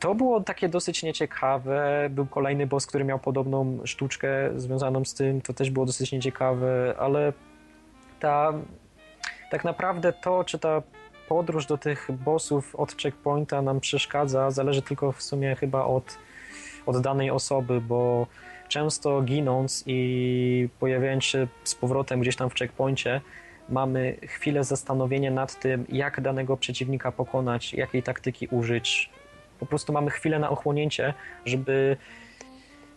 To było takie dosyć nieciekawe. Był kolejny boss, który miał podobną sztuczkę związaną z tym. To też było dosyć nieciekawe, ale ta, tak naprawdę to, czy ta podróż do tych bossów od checkpointa nam przeszkadza, zależy tylko w sumie chyba od, od danej osoby, bo często ginąc i pojawiając się z powrotem gdzieś tam w checkpoincie, mamy chwilę zastanowienia nad tym, jak danego przeciwnika pokonać, jakiej taktyki użyć. Po prostu mamy chwilę na ochłonięcie, żeby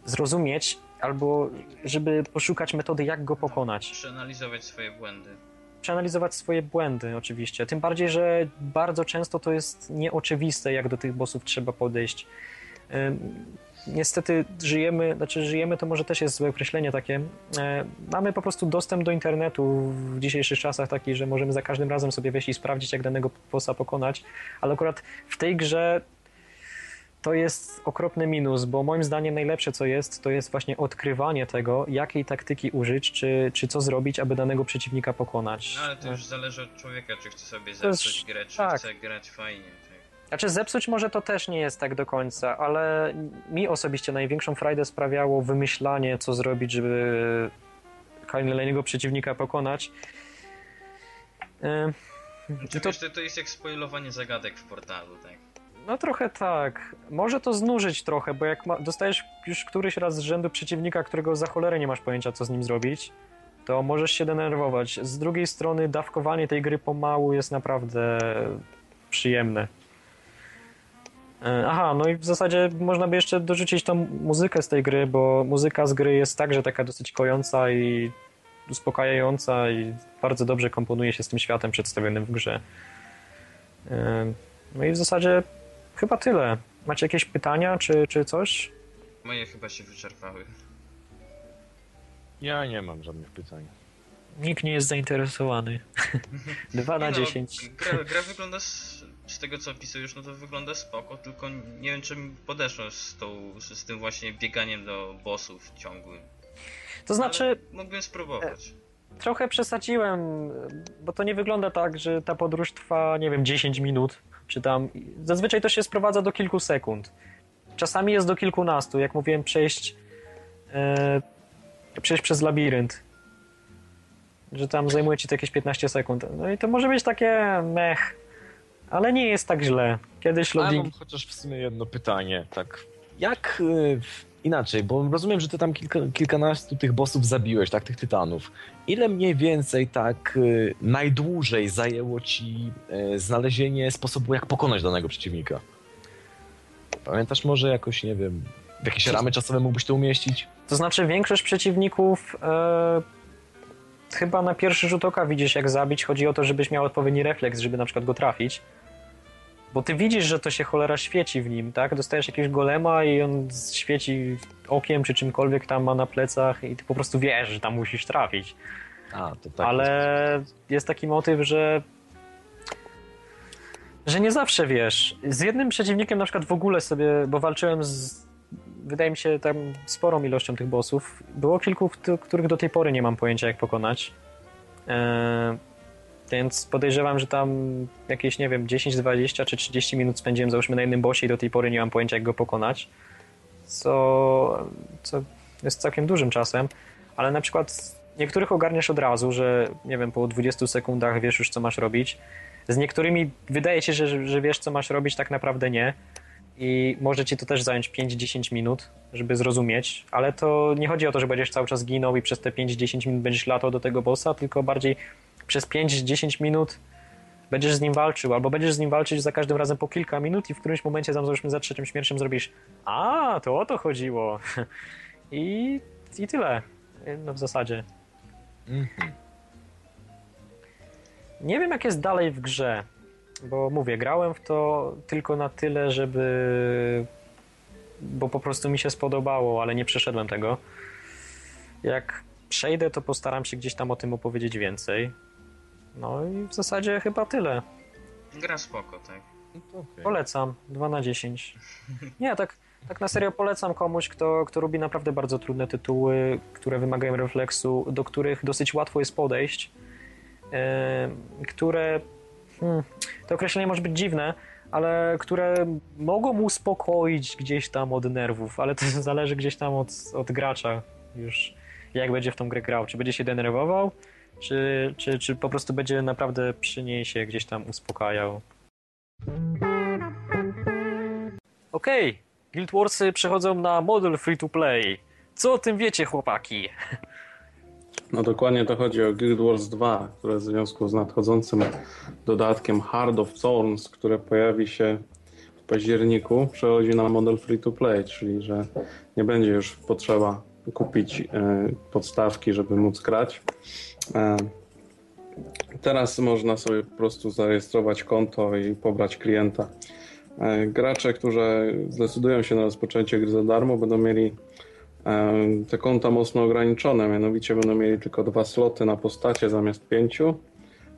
zrozumieć albo żeby poszukać metody, jak go pokonać Przeanalizować swoje błędy. przeanalizować swoje błędy oczywiście. Tym bardziej, że bardzo często to jest nieoczywiste, jak do tych bossów trzeba podejść. Niestety żyjemy, znaczy żyjemy to może też jest złe określenie takie. E, Mamy po prostu dostęp do internetu w dzisiejszych czasach taki, że możemy za każdym razem sobie wejść i sprawdzić, jak danego bossa pokonać, ale akurat w tej grze to jest okropny minus, bo moim zdaniem najlepsze co jest, to jest właśnie odkrywanie tego, jakiej taktyki użyć, czy, czy co zrobić, aby danego przeciwnika pokonać. No ale to już zależy od człowieka, czy chce sobie To jest- zepsuć grę, czy tak. chce grać fajnie. Tak. Znaczy zepsuć może to też nie jest tak do końca, ale mi osobiście największą frajdę sprawiało wymyślanie, co zrobić, żeby kolejnego przeciwnika pokonać. Ym, Czy I to, wiesz, to, to jest jak spoilowanie zagadek w portalu, tak? No trochę tak. Może to znużyć trochę, bo jak ma, dostajesz już któryś raz z rzędu przeciwnika, którego za cholerę nie masz pojęcia, co z nim zrobić, to możesz się denerwować. Z drugiej strony dawkowanie tej gry pomału jest naprawdę przyjemne. E, Aha, no i w zasadzie można by jeszcze dorzucić tą muzykę z tej gry, bo muzyka z gry jest także taka dosyć kojąca i uspokajająca i bardzo dobrze komponuje się z tym światem przedstawionym w grze. E, No i w zasadzie chyba tyle. Macie jakieś pytania czy, czy coś? Moje chyba się wyczerpały. Ja nie mam żadnych pytań. Nikt nie jest zainteresowany. Dwa na Nie no, dziesięć. Gra, gra wygląda z, z tego co opisujesz, no to wygląda spoko, tylko nie wiem czym podeszło z, tą, z, z tym właśnie bieganiem do bossów ciągłym. To znaczy, Ale mógłbym spróbować. trochę przesadziłem, bo to nie wygląda tak, że ta podróż trwa, nie wiem, 10 minut, czy tam. Zazwyczaj to się sprowadza do kilku sekund. Czasami jest do kilkunastu, jak mówiłem, przejść, e, przejść przez labirynt. Że tam zajmuje ci to jakieś 15 sekund. No i to może być takie mech, ale nie jest tak źle. Kiedyś loading. mam chociaż w sumie jedno pytanie, tak. Jak y, inaczej, bo rozumiem, że ty tam kilka, kilkanastu tych bossów zabiłeś, tak, tych tytanów. Ile mniej więcej tak y, najdłużej zajęło ci y, znalezienie sposobu, jak pokonać danego przeciwnika? Pamiętasz może jakoś, nie wiem, w jakieś ramy czasowe mógłbyś to umieścić? To znaczy większość przeciwników e, chyba na pierwszy rzut oka widzisz jak zabić. Chodzi o to, żebyś miał odpowiedni refleks, żeby na przykład go trafić. Bo ty widzisz, że to się cholera świeci w nim, tak? Dostajesz jakiegoś golema i on świeci okiem czy czymkolwiek tam ma na plecach i ty po prostu wiesz, że tam musisz trafić. A, to tak. Ale jest taki motyw, że że nie zawsze wiesz. Z jednym przeciwnikiem na przykład w ogóle sobie, bo walczyłem z wydaje mi się tam sporą ilością tych bossów. Było kilku, których do tej pory nie mam pojęcia jak pokonać. Eee, więc podejrzewam, że tam jakieś, nie wiem, 10, 20 czy 30 minut spędziłem załóżmy na jednym bossie i do tej pory nie mam pojęcia jak go pokonać. Co, co jest całkiem dużym czasem, ale na przykład niektórych ogarniasz od razu, że nie wiem, po 20 sekundach wiesz już co masz robić. Z niektórymi wydaje się, że, że wiesz co masz robić, tak naprawdę nie i może ci to też zająć 5-10 minut, żeby zrozumieć, ale to nie chodzi o to, że będziesz cały czas ginął i przez te 5-10 minut będziesz latał do tego bossa, tylko bardziej przez 5-10 minut będziesz z nim walczył, albo będziesz z nim walczyć za każdym razem po kilka minut i w którymś momencie, tam załóżmy za trzecim śmiercią zrobisz a, to o to chodziło. I, i tyle. No w zasadzie. Mhm. Nie wiem, jak jest dalej w grze. Bo mówię, grałem w to tylko na tyle, żeby. Bo po prostu mi się spodobało, ale nie przeszedłem tego. Jak przejdę, to postaram się gdzieś tam o tym opowiedzieć więcej. No i w zasadzie chyba tyle. Gra spoko, tak. No okay. Polecam, 2 na 10. Nie, tak, tak na serio polecam komuś, kto, kto lubi naprawdę bardzo trudne tytuły, które wymagają refleksu, do których dosyć łatwo jest podejść, yy, które hmm, to określenie może być dziwne, ale które mogą uspokoić gdzieś tam od nerwów, ale to zależy gdzieś tam od, od gracza już, jak będzie w tą grę grał. Czy będzie się denerwował, czy, czy, czy po prostu będzie naprawdę przy się gdzieś tam uspokajał. Okej, okay. Guild Warsy przechodzą na model free to play. Co o tym wiecie, chłopaki? No dokładnie to chodzi o Guild Wars 2, które w związku z nadchodzącym dodatkiem Hard of Thorns, które pojawi się w październiku, przechodzi na model free to play, czyli że nie będzie już potrzeba kupić e, podstawki, żeby móc grać. E, teraz można sobie po prostu zarejestrować konto i pobrać klienta. E, gracze, którzy zdecydują się na rozpoczęcie gry za darmo, będą mieli te konta mocno ograniczone, mianowicie będą mieli tylko dwa sloty na postacie zamiast pięciu,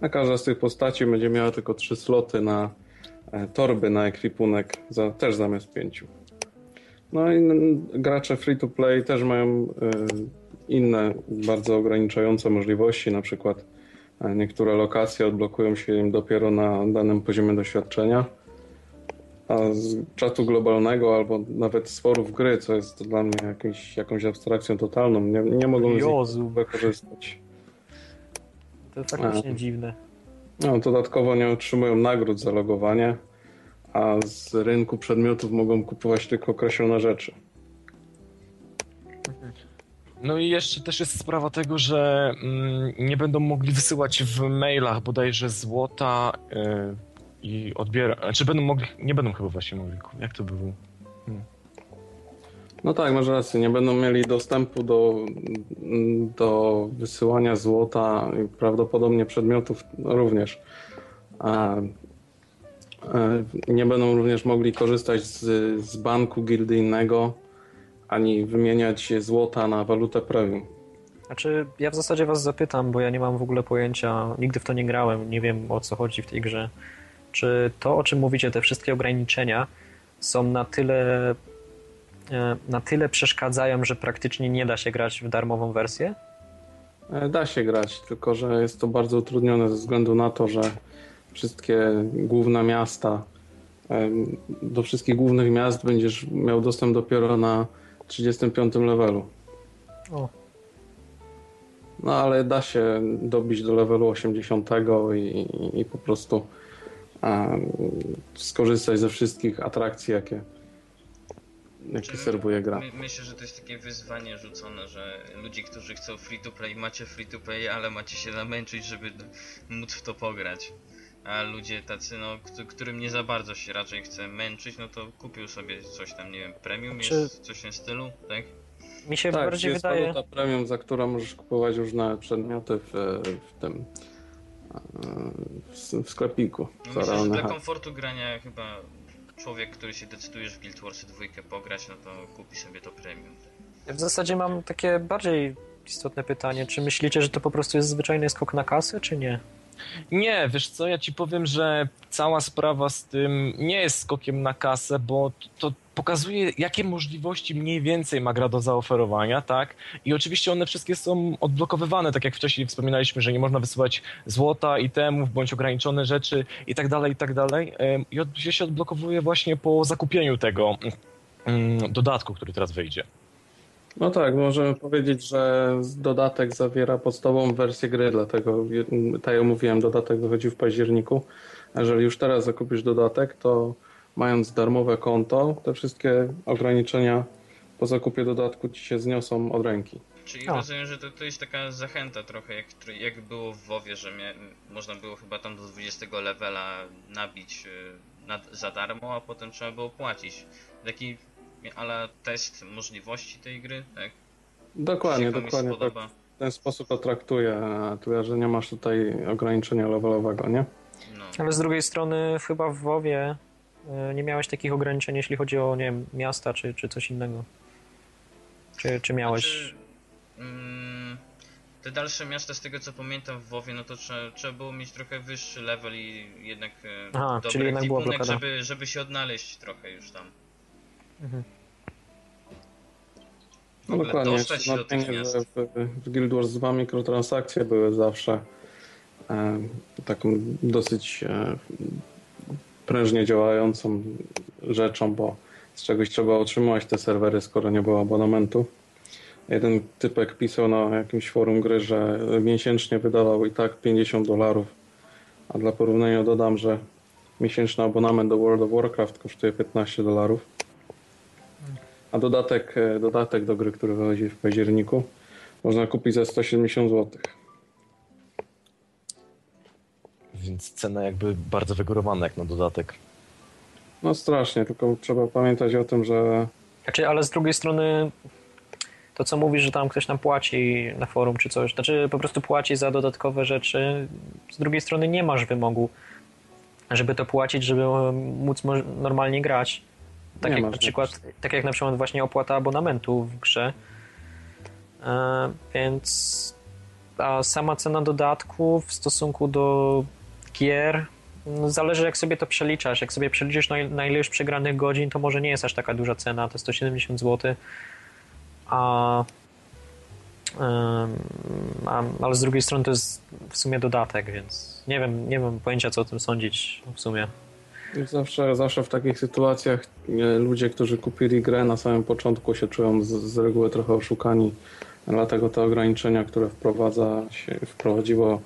a każda z tych postaci będzie miała tylko trzy sloty na e, torby na ekwipunek za, też zamiast pięciu. No i gracze free to play też mają e, inne bardzo ograniczające możliwości, na przykład e, niektóre lokacje odblokują się im dopiero na danym poziomie doświadczenia a z czatu globalnego albo nawet z forów gry, co jest dla mnie jakimś, jakąś abstrakcją totalną, nie, nie mogą z nich wykorzystać. To faktycznie a, dziwne. No, dodatkowo nie otrzymują nagród za logowanie, a z rynku przedmiotów mogą kupować tylko określone rzeczy. No i jeszcze też jest sprawa tego, że mm, nie będą mogli wysyłać w mailach bodajże złota, yy, i odbiera. Czy znaczy będą mogli. Nie będą chyba właśnie mogli. Jak to by było? Hmm. No tak, masz rację. Nie będą mieli dostępu do, do wysyłania złota i prawdopodobnie przedmiotów również. A, nie będą również mogli korzystać z, z banku gildyjnego ani wymieniać złota na walutę premium. Znaczy, ja w zasadzie was zapytam, bo ja nie mam w ogóle pojęcia, nigdy w to nie grałem, nie wiem o co chodzi w tej grze. Czy to, o czym mówicie, te wszystkie ograniczenia są na tyle, e, na tyle przeszkadzają, że praktycznie nie da się grać w darmową wersję? E, da się grać, tylko że jest to bardzo utrudnione ze względu na to, że wszystkie główne miasta, do wszystkich głównych miast będziesz miał dostęp dopiero na 35 levelu. O. No ale da się dobić do levelu 80 i, i po prostu skorzystać ze wszystkich atrakcji, jakie, jakie serwuje gra. My, myślę, że to jest takie wyzwanie rzucone, że ludzie, którzy chcą free to play, macie free to play, ale macie się namęczyć, żeby móc w to pograć. A ludzie tacy, no, którym nie za bardzo się raczej chce męczyć, no to kupił sobie coś tam, nie wiem, premium Czy... jest, coś w tym stylu, tak? Mi się tak, bardziej jest wydaje... waluta premium, za którą możesz kupować różne przedmioty w, w tym w, sklepiku. No myślę, że dla komfortu grania chyba człowiek, który się decyduje w Guild Wars 2 pograć, no to kupi sobie to premium. w zasadzie mam takie bardziej istotne pytanie. Czy myślicie, że to po prostu jest zwyczajny skok na kasę, czy nie? Nie, wiesz co, ja ci powiem, że cała sprawa z tym nie jest skokiem na kasę, bo to pokazuje, jakie możliwości mniej więcej ma gra do zaoferowania, tak? I oczywiście one wszystkie są odblokowywane, tak jak wcześniej wspominaliśmy, że nie można wysyłać złota, itemów, bądź ograniczone rzeczy i tak dalej, i tak dalej. I się odblokowuje właśnie po zakupieniu tego mm, dodatku, który teraz wyjdzie. No tak, możemy powiedzieć, że dodatek zawiera podstawową wersję gry, dlatego, tak jak mówiłem, dodatek wychodzi w październiku. Jeżeli już teraz zakupisz dodatek, to mając darmowe konto, te wszystkie ograniczenia po zakupie dodatku ci się zniosą od ręki. Czyli rozumiem, że to, to jest taka zachęta trochę, jak, jak było w WoWie, że mia, można było chyba tam do 20 levela nabić y, na, za darmo, a potem trzeba było płacić. Taki ale test możliwości tej gry, tak? Dokładnie, dokładnie. Tak. W ten sposób to traktuję, że nie masz tutaj ograniczenia levelowego, nie? No. Ale z drugiej strony chyba w WoWie e, nie miałeś takich ograniczeń, jeśli chodzi o, nie wiem, miasta czy, czy coś innego. Czy, czy miałeś... Znaczy, mm, te dalsze miasta, z tego co pamiętam w WoWie, no to trzeba, trzeba było mieć trochę wyższy level i jednak e, Aha, dobry czyli jednak było żeby, żeby się odnaleźć trochę już tam. Mhm. No dokładnie. Znaczenie, że w, w Guild Wars 2 mikrotransakcje były zawsze e, taką dosyć e, prężnie działającą rzeczą, bo z czegoś trzeba otrzymać te serwery, skoro nie było abonamentu. Jeden typek pisał na jakimś forum gry, że miesięcznie wydawał i tak 50 dolarów, a dla porównania dodam, że miesięczny abonament do World of Warcraft kosztuje 15 dolarów. A dodatek, e, dodatek do gry, który wychodzi w październiku, można kupić za 170 zł. Więc cena jakby bardzo wygórowana jak na dodatek. No strasznie, tylko trzeba pamiętać o tym, że... Znaczy, ale z drugiej strony to co mówisz, że tam ktoś nam płaci na forum czy coś, znaczy po prostu płaci za dodatkowe rzeczy, z drugiej strony nie masz wymogu, żeby to płacić, żeby móc normalnie grać. Tak jak, na przykład, tak jak na przykład właśnie opłata abonamentu w grze. E, więc a sama cena dodatku w stosunku do gier no zależy jak sobie to przeliczasz. Jak sobie przeliczysz na, na ile już przegranych godzin, to może nie jest aż taka duża cena, to 170 zł. A, a, ale z drugiej strony to jest w sumie dodatek, więc nie wiem, nie mam pojęcia co o tym sądzić w sumie. Zawsze, zawsze w takich sytuacjach ludzie, którzy kupili grę na samym początku się czują z, z reguły trochę oszukani. Dlatego te ograniczenia, które wprowadza się, wprowadziło,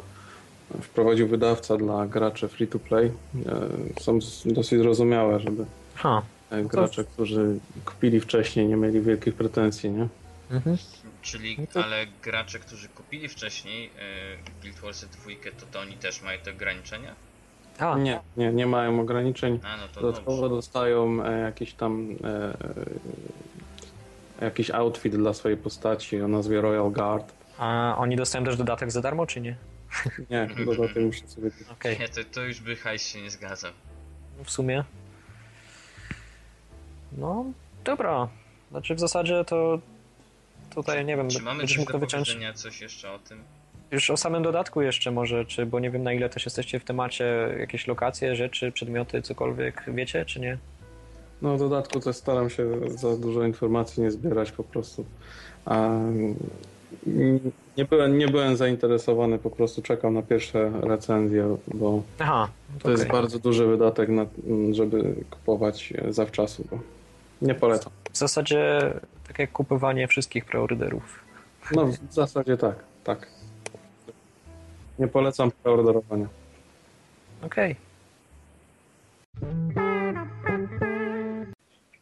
wprowadził wydawca dla graczy free to play e, są dosyć zrozumiałe, żeby ha, e, no gracze, to... którzy kupili wcześniej nie mieli wielkich pretensji, nie? Mhm. Czyli, no to... ale gracze, którzy kupili wcześniej e, Guild Wars 2, to, to oni też mają te ograniczenia? A. Nie, nie, nie mają ograniczeń. A, no Dodatkowo dobrze. dostają e, jakiś tam e, jakiś outfit dla swojej postaci o nazwie Royal Guard. A oni dostają też dodatek za darmo, czy nie? Nie, dodatek muszę sobie okay. Nie, to, to już by hajs się nie zgadzał. No w sumie. No, dobra. Znaczy w zasadzie to tutaj, nie wiem, czy mamy coś do powiedzenia, coś jeszcze o tym? Już o samym dodatku jeszcze może, czy, bo nie wiem na ile też jesteście w temacie, jakieś lokacje, rzeczy, przedmioty, cokolwiek wiecie, czy nie? No w dodatku też staram się za dużo informacji nie zbierać po prostu. A nie byłem, nie byłem zainteresowany, po prostu czekam na pierwsze recenzje, bo Aha, to, okay. jest bardzo duży wydatek, na, żeby kupować zawczasu, bo nie polecam. W zasadzie tak jak kupowanie wszystkich preorderów. No w zasadzie tak, tak. Nie polecam preorderowania. Okej. Okay.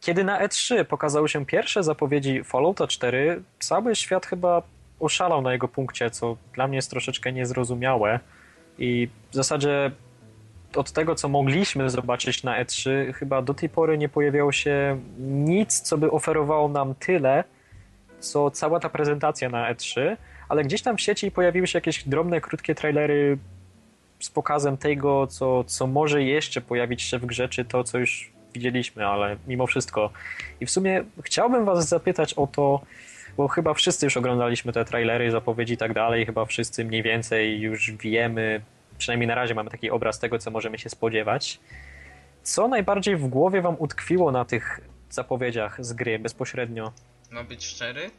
Kiedy na E3 pokazały się pierwsze zapowiedzi Fallouta 4, cały świat chyba oszalał na jego punkcie, co dla mnie jest troszeczkę niezrozumiałe. I w zasadzie od tego, co mogliśmy zobaczyć na E3, chyba do tej pory nie pojawiało się nic, co by oferowało nam tyle, co cała ta prezentacja na E3 ale gdzieś tam w sieci pojawiły się jakieś drobne, krótkie trailery z pokazem tego, co, co może jeszcze pojawić się w grze, czy to, co już widzieliśmy, ale mimo wszystko. I w sumie chciałbym was zapytać o to, bo chyba wszyscy już oglądaliśmy te trailery, zapowiedzi i tak dalej, chyba wszyscy mniej więcej już wiemy, przynajmniej na razie mamy taki obraz tego, co możemy się spodziewać. Co najbardziej w głowie wam utkwiło na tych zapowiedziach z gry bezpośrednio? Ma być szczery,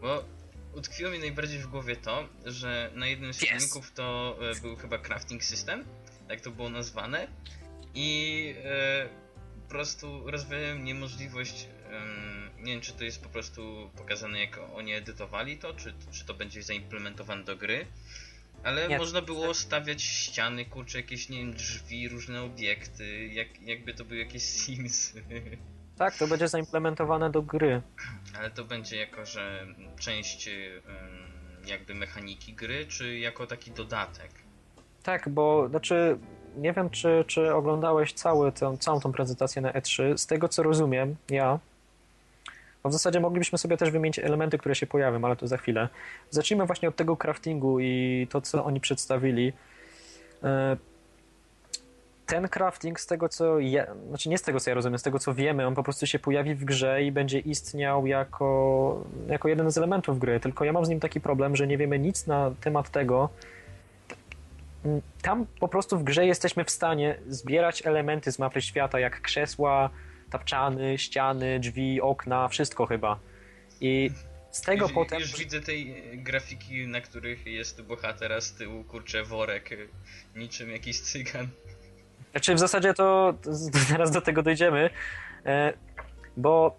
bo utkwiło mi najbardziej w głowie to, że na jednym z filmików to e, był chyba crafting system, tak to było nazwane i e, po prostu rozwijałem niemożliwość, em, nie wiem czy to jest po prostu pokazane jak oni edytowali to, czy, czy to będzie zaimplementowane do gry, ale Nie. można było stawiać ściany, kurczę, jakieś nie wiem, drzwi, różne obiekty, jak, jakby to były jakieś Sims. Tak, to będzie zaimplementowane do gry. Ale to będzie jako, że część ym, jakby mechaniki gry, czy jako taki dodatek? Tak, bo znaczy nie wiem, czy, czy oglądałeś cały tę, całą tą prezentację na E3. Z tego co rozumiem, ja. W zasadzie moglibyśmy sobie też wymienić elementy, które się pojawią, ale to za chwilę. Zacznijmy właśnie od tego craftingu i to, co oni przedstawili. Ten crafting, z tego co ja, znaczy nie z tego co ja rozumiem, z tego co wiemy, on po prostu się pojawi w grze i będzie istniał jako, jako jeden z elementów gry. Tylko ja mam z nim taki problem, że nie wiemy nic na temat tego, tam po prostu w grze jesteśmy w stanie zbierać elementy z mapy świata, jak krzesła, tapczany, ściany, drzwi, okna, wszystko chyba. I z tego już, potem. Już widzę tej grafiki, na których jest bohater, a z tyłu kurczę worek, niczym jakiś cygan. Znaczy w zasadzie to zaraz do tego dojdziemy, e, bo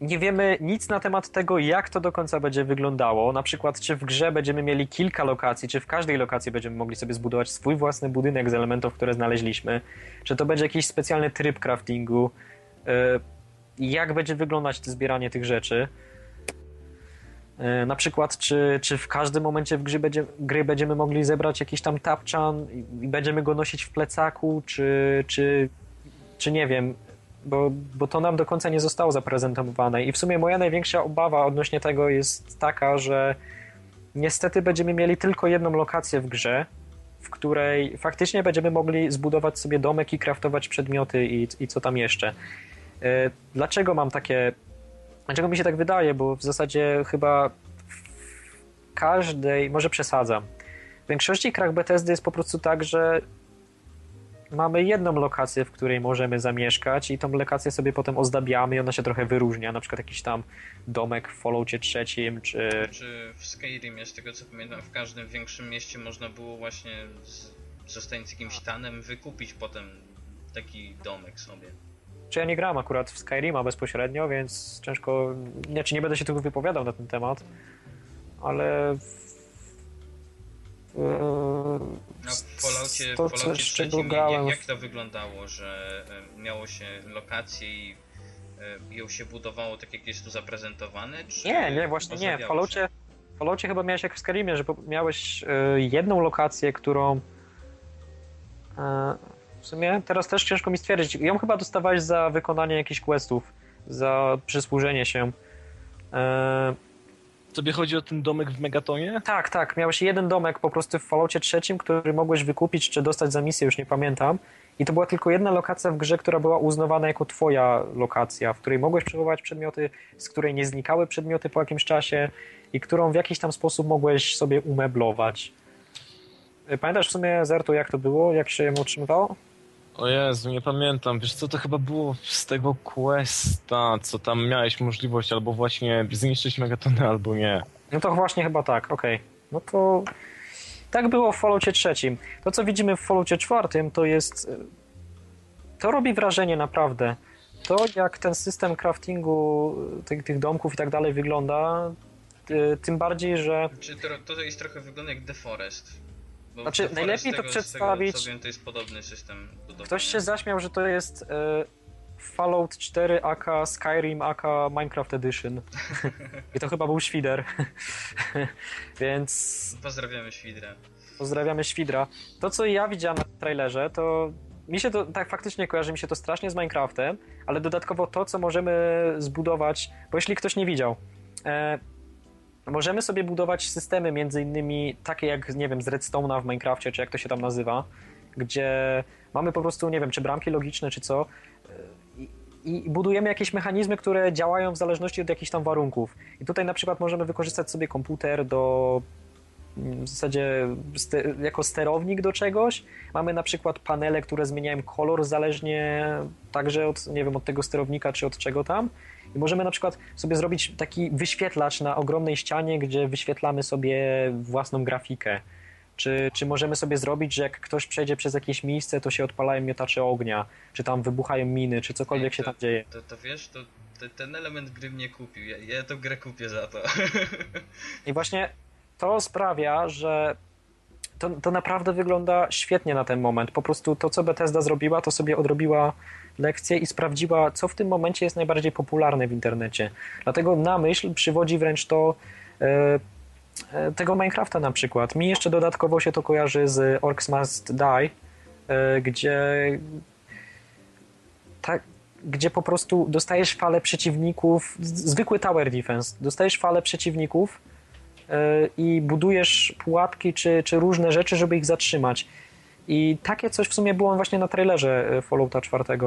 nie wiemy nic na temat tego, jak to do końca będzie wyglądało. Na przykład, czy w grze będziemy mieli kilka lokacji, czy w każdej lokacji będziemy mogli sobie zbudować swój własny budynek z elementów, które znaleźliśmy. Czy to będzie jakiś specjalny tryb craftingu. e, Jak będzie wyglądać to zbieranie tych rzeczy. E, Na przykład, czy, czy w każdym momencie w grze będzie, gry będziemy mogli zebrać jakiś tam tapczan i i będziemy go nosić w plecaku, czy, czy, czy nie wiem, bo, bo to nam do końca nie zostało zaprezentowane. I w sumie moja największa obawa odnośnie tego jest taka, że niestety będziemy mieli tylko jedną lokację w grze, w której faktycznie będziemy mogli zbudować sobie domek i kraftować przedmioty i, i co tam jeszcze. E, Dlaczego mam takie. Dlaczego mi się tak wydaje? Bo w zasadzie chyba w każdej. Może przesadzam. W większości krach Bethesdy jest po prostu tak, że mamy jedną lokację, w której możemy zamieszkać i tą lokację sobie potem ozdabiamy i ona się trochę wyróżnia, na przykład jakiś tam domek w Falloutie trzecim, czy... Czy w Skyrimie, z tego co pamiętam, w każdym większym mieście można było właśnie z, zostając jakimś tanem wykupić potem taki domek sobie. Czy ja nie gram akurat w Skyrima bezpośrednio, więc ciężko... Znaczy nie będę się tylko wypowiadał na ten temat, ale... w- No Falloutie, to, Falloutie z czego grałem jak, jak to wyglądało, że e, miało się lokację i e, ją się budowało tak jak jest tu zaprezentowane? Czy Nie, nie, właśnie nie. W? Falloutie, w Falloutie chyba miałeś jak w Skyrimie, że miałeś e, jedną lokację, którą w sumie teraz też ciężko mi stwierdzić. Ją chyba dostawałeś za wykonanie jakichś questów, za przysłużenie się. E, Tobie chodzi o ten domek w Megatonie? tak, tak, miałeś jeden domek po prostu w Falloutie trzecim, który mogłeś wykupić czy dostać za misję, już nie pamiętam. I to była tylko jedna lokacja w grze, która była uznawana jako twoja lokacja, w której mogłeś przechowywać przedmioty, z której nie znikały przedmioty po jakimś czasie i którą w jakiś tam sposób mogłeś sobie umeblować. Y, Pamiętasz w sumie, Zerto, jak to było? Jak się ją otrzymywało? O Jezu, nie pamiętam. Wiesz co, to chyba było z tego questa, co tam miałeś możliwość albo właśnie zniszczyć Megatony, albo nie. No to właśnie chyba tak, okej. No to tak było w Falloutie trzecim. To, co widzimy w Falloutie czwartym, to jest... y, To robi wrażenie naprawdę. To, jak ten system craftingu y, tych, tych domków i tak dalej wygląda, y, tym bardziej, że Czy to, to jest trochę wygląda jak The Forest. Bo Znaczy, najlepiej to tego, przedstawić- Z tego, co wiem, to jest podobny system budowania. ktoś się zaśmiał, że to jest y, Fallout 4 aka Skyrim aka Minecraft Edition. I to chyba był Świder. Więc Pozdrawiamy Świdra. Pozdrawiamy Świdra. To, co ja widziałem na trailerze, to mi się to tak faktycznie kojarzy mi się to strasznie z Minecraftem, ale dodatkowo to, co możemy zbudować, bo jeśli ktoś nie widział, e, możemy sobie budować systemy między innymi takie jak, nie wiem, z Redstone'a w Minecrafcie, czy jak to się tam nazywa, gdzie mamy po prostu, nie wiem, czy bramki logiczne, czy co, i, i budujemy jakieś mechanizmy, które działają w zależności od jakichś tam warunków. I tutaj na przykład możemy wykorzystać sobie komputer do w zasadzie ste jako sterownik do czegoś. Mamy na przykład panele, które zmieniają kolor zależnie także od, nie wiem, od tego sterownika czy od czego tam. I możemy na przykład sobie zrobić taki wyświetlacz na ogromnej ścianie, gdzie wyświetlamy sobie własną grafikę. Czy, czy możemy sobie zrobić, że jak ktoś przejdzie przez jakieś miejsce, to się odpalają miotacze ognia, czy tam wybuchają miny, czy cokolwiek się tam dzieje. To, to wiesz, to, to ten element gry mnie kupił. Ja, ja tę grę kupię za to. I właśnie to sprawia, że to, to naprawdę wygląda świetnie na ten moment. Po prostu to, co Bethesda zrobiła, to sobie odrobiła lekcję i sprawdziła, co w tym momencie jest najbardziej popularne w internecie. Dlatego na myśl przywodzi wręcz to e, e, tego Minecrafta na przykład. Mi jeszcze dodatkowo się to kojarzy z Orcs Must Die, e, gdzie tak, gdzie po prostu dostajesz falę przeciwników, zwykły tower defense, dostajesz falę przeciwników i budujesz pułapki czy, czy różne rzeczy, żeby ich zatrzymać. I takie coś w sumie było właśnie na trailerze yy, Fallouta 4. Yy,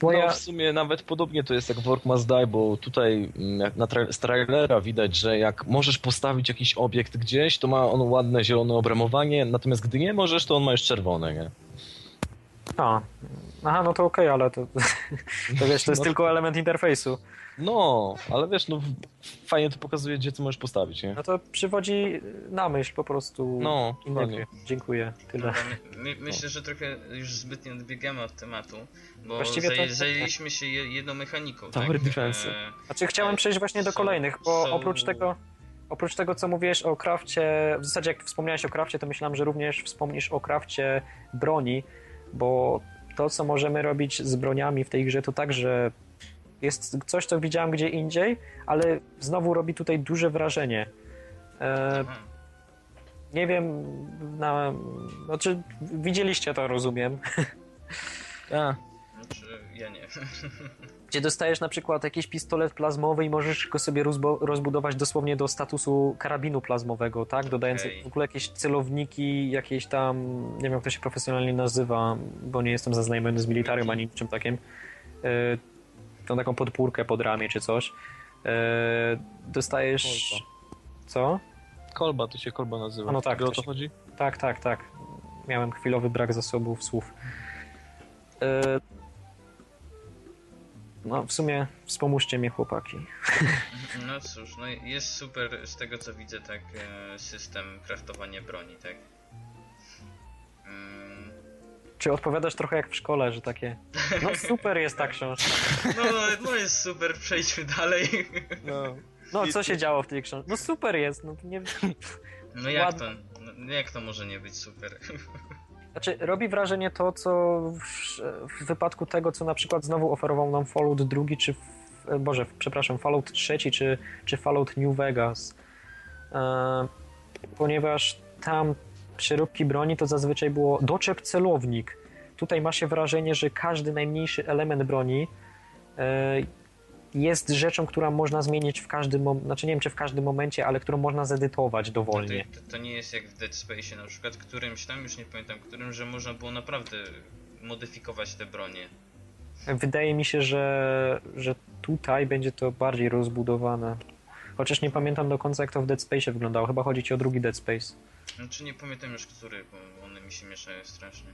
Bo No ja, w sumie nawet podobnie to jest jak w Work Must Die, bo tutaj mm, jak na tra- z trailera widać, że jak możesz postawić jakiś obiekt gdzieś, to ma on ładne zielone obramowanie, natomiast gdy nie możesz, to on ma już czerwone, nie? a, aha, no to okej, ale to, to wiesz, to jest No. tylko element interfejsu. No, ale wiesz, no fajnie to pokazuje, gdzie co możesz postawić, nie? No to przywodzi na myśl po prostu No, inne dokładnie. gry. Dziękuję, tyle. My, my, myślę, że trochę już zbytnio odbiegamy od tematu, bo Właściwie to- zaję- zajęliśmy się je- jedną mechaniką. Tower tak? defense. E, Znaczy chciałem przejść właśnie do kolejnych, bo są- oprócz tego oprócz tego, co mówiłeś o krafcie, w zasadzie jak wspomniałeś o krafcie, to myślałem, że również wspomnisz o krafcie broni, bo to, co możemy robić z broniami w tej grze, to także jest coś, co widziałem gdzie indziej, ale znowu robi tutaj duże wrażenie. E, nie wiem, na, znaczy widzieliście to, rozumiem. A, Znaczy, ja nie. Gdzie dostajesz na przykład jakiś pistolet plazmowy i możesz go sobie rozbo- rozbudować dosłownie do statusu karabinu plazmowego, tak? Dodając Okej. w ogóle jakieś celowniki, jakieś tam, nie wiem jak to się profesjonalnie nazywa, bo nie jestem zaznajomiony z militarium ani niczym takim. Tą taką podpórkę pod ramię czy coś. Yy, dostajesz... Kolba. Co? kolba, to się kolba nazywa. A no tak, o to się- chodzi? Tak, tak, tak. Miałem chwilowy brak zasobów słów. Yy, No, w sumie wspomóżcie mnie, chłopaki. No cóż, no jest super z tego co widzę tak e, system kraftowania broni, tak? Czy odpowiadasz trochę jak w szkole, że takie. No super jest ta książka. No, no jest super, przejdźmy dalej. No. No co się działo w tej książce? No super jest. No, nie... No jak to? No, jak to może nie być super? Znaczy, robi wrażenie to, co w, w wypadku tego, co na przykład znowu oferował nam Fallout drugi, czy. W, Boże, przepraszam, Fallout trzeci, czy, czy Fallout New Vegas. E, ponieważ tam przeróbki broni to zazwyczaj było doczep celownik. Tutaj ma się wrażenie, że każdy najmniejszy element broni e, jest rzeczą, która można zmienić w każdym momencie, znaczy nie wiem czy w każdym momencie, ale którą można zedytować No dowolnie. to, to, to nie jest jak w Dead Space na przykład, którymś tam, już nie pamiętam którym, że można było naprawdę modyfikować te bronie. Wydaje mi się, że, że tutaj będzie to bardziej rozbudowane. Chociaż nie pamiętam do końca, jak to w Dead Space wyglądało. Chyba chodzi ci o drugi Dead Space. Znaczy nie pamiętam już który, bo one mi się mieszają strasznie.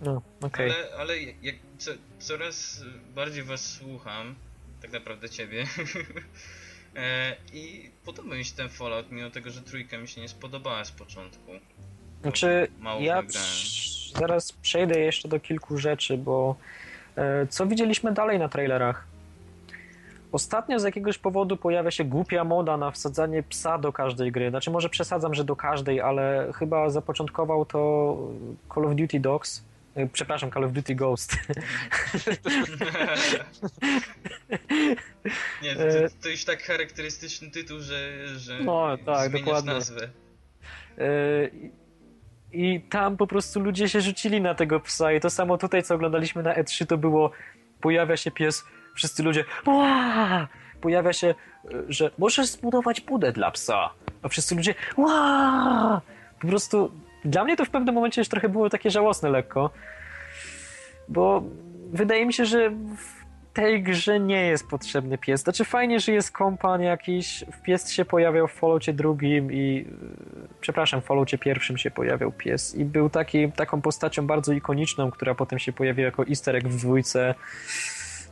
No, okej. Ale, ale jak co, coraz bardziej was słucham, tak naprawdę ciebie. e, I podoba mi się ten Fallout, mimo tego, że trójka mi się nie spodobała z początku. Znaczy, Mało ja zaraz przejdę jeszcze do kilku rzeczy, bo e, co widzieliśmy dalej na trailerach? Ostatnio z jakiegoś powodu pojawia się głupia moda na wsadzanie psa do każdej gry. Znaczy, może przesadzam, że do każdej, ale chyba zapoczątkował to Call of Duty Dogs. E, Przepraszam, Call of Duty Ghost. Nie, to, E, to już tak charakterystyczny tytuł, że, że No, tak, dokładnie. nazwę. E, I tam po prostu ludzie się rzucili na tego psa i to samo tutaj, co oglądaliśmy na E3, to było pojawia się pies, wszyscy ludzie pojawia się, e, że możesz zbudować budę dla psa, a wszyscy ludzie po prostu dla mnie to w pewnym momencie już trochę było takie żałosne lekko, bo wydaje mi się, że w- tej grze nie jest potrzebny pies. Znaczy fajnie, że jest kompan jakiś, pies się pojawiał w Falloutie drugim i przepraszam, w Falloutie pierwszym się pojawiał pies. I był taki, taką postacią bardzo ikoniczną, która potem się pojawiła jako easter egg w dwójce.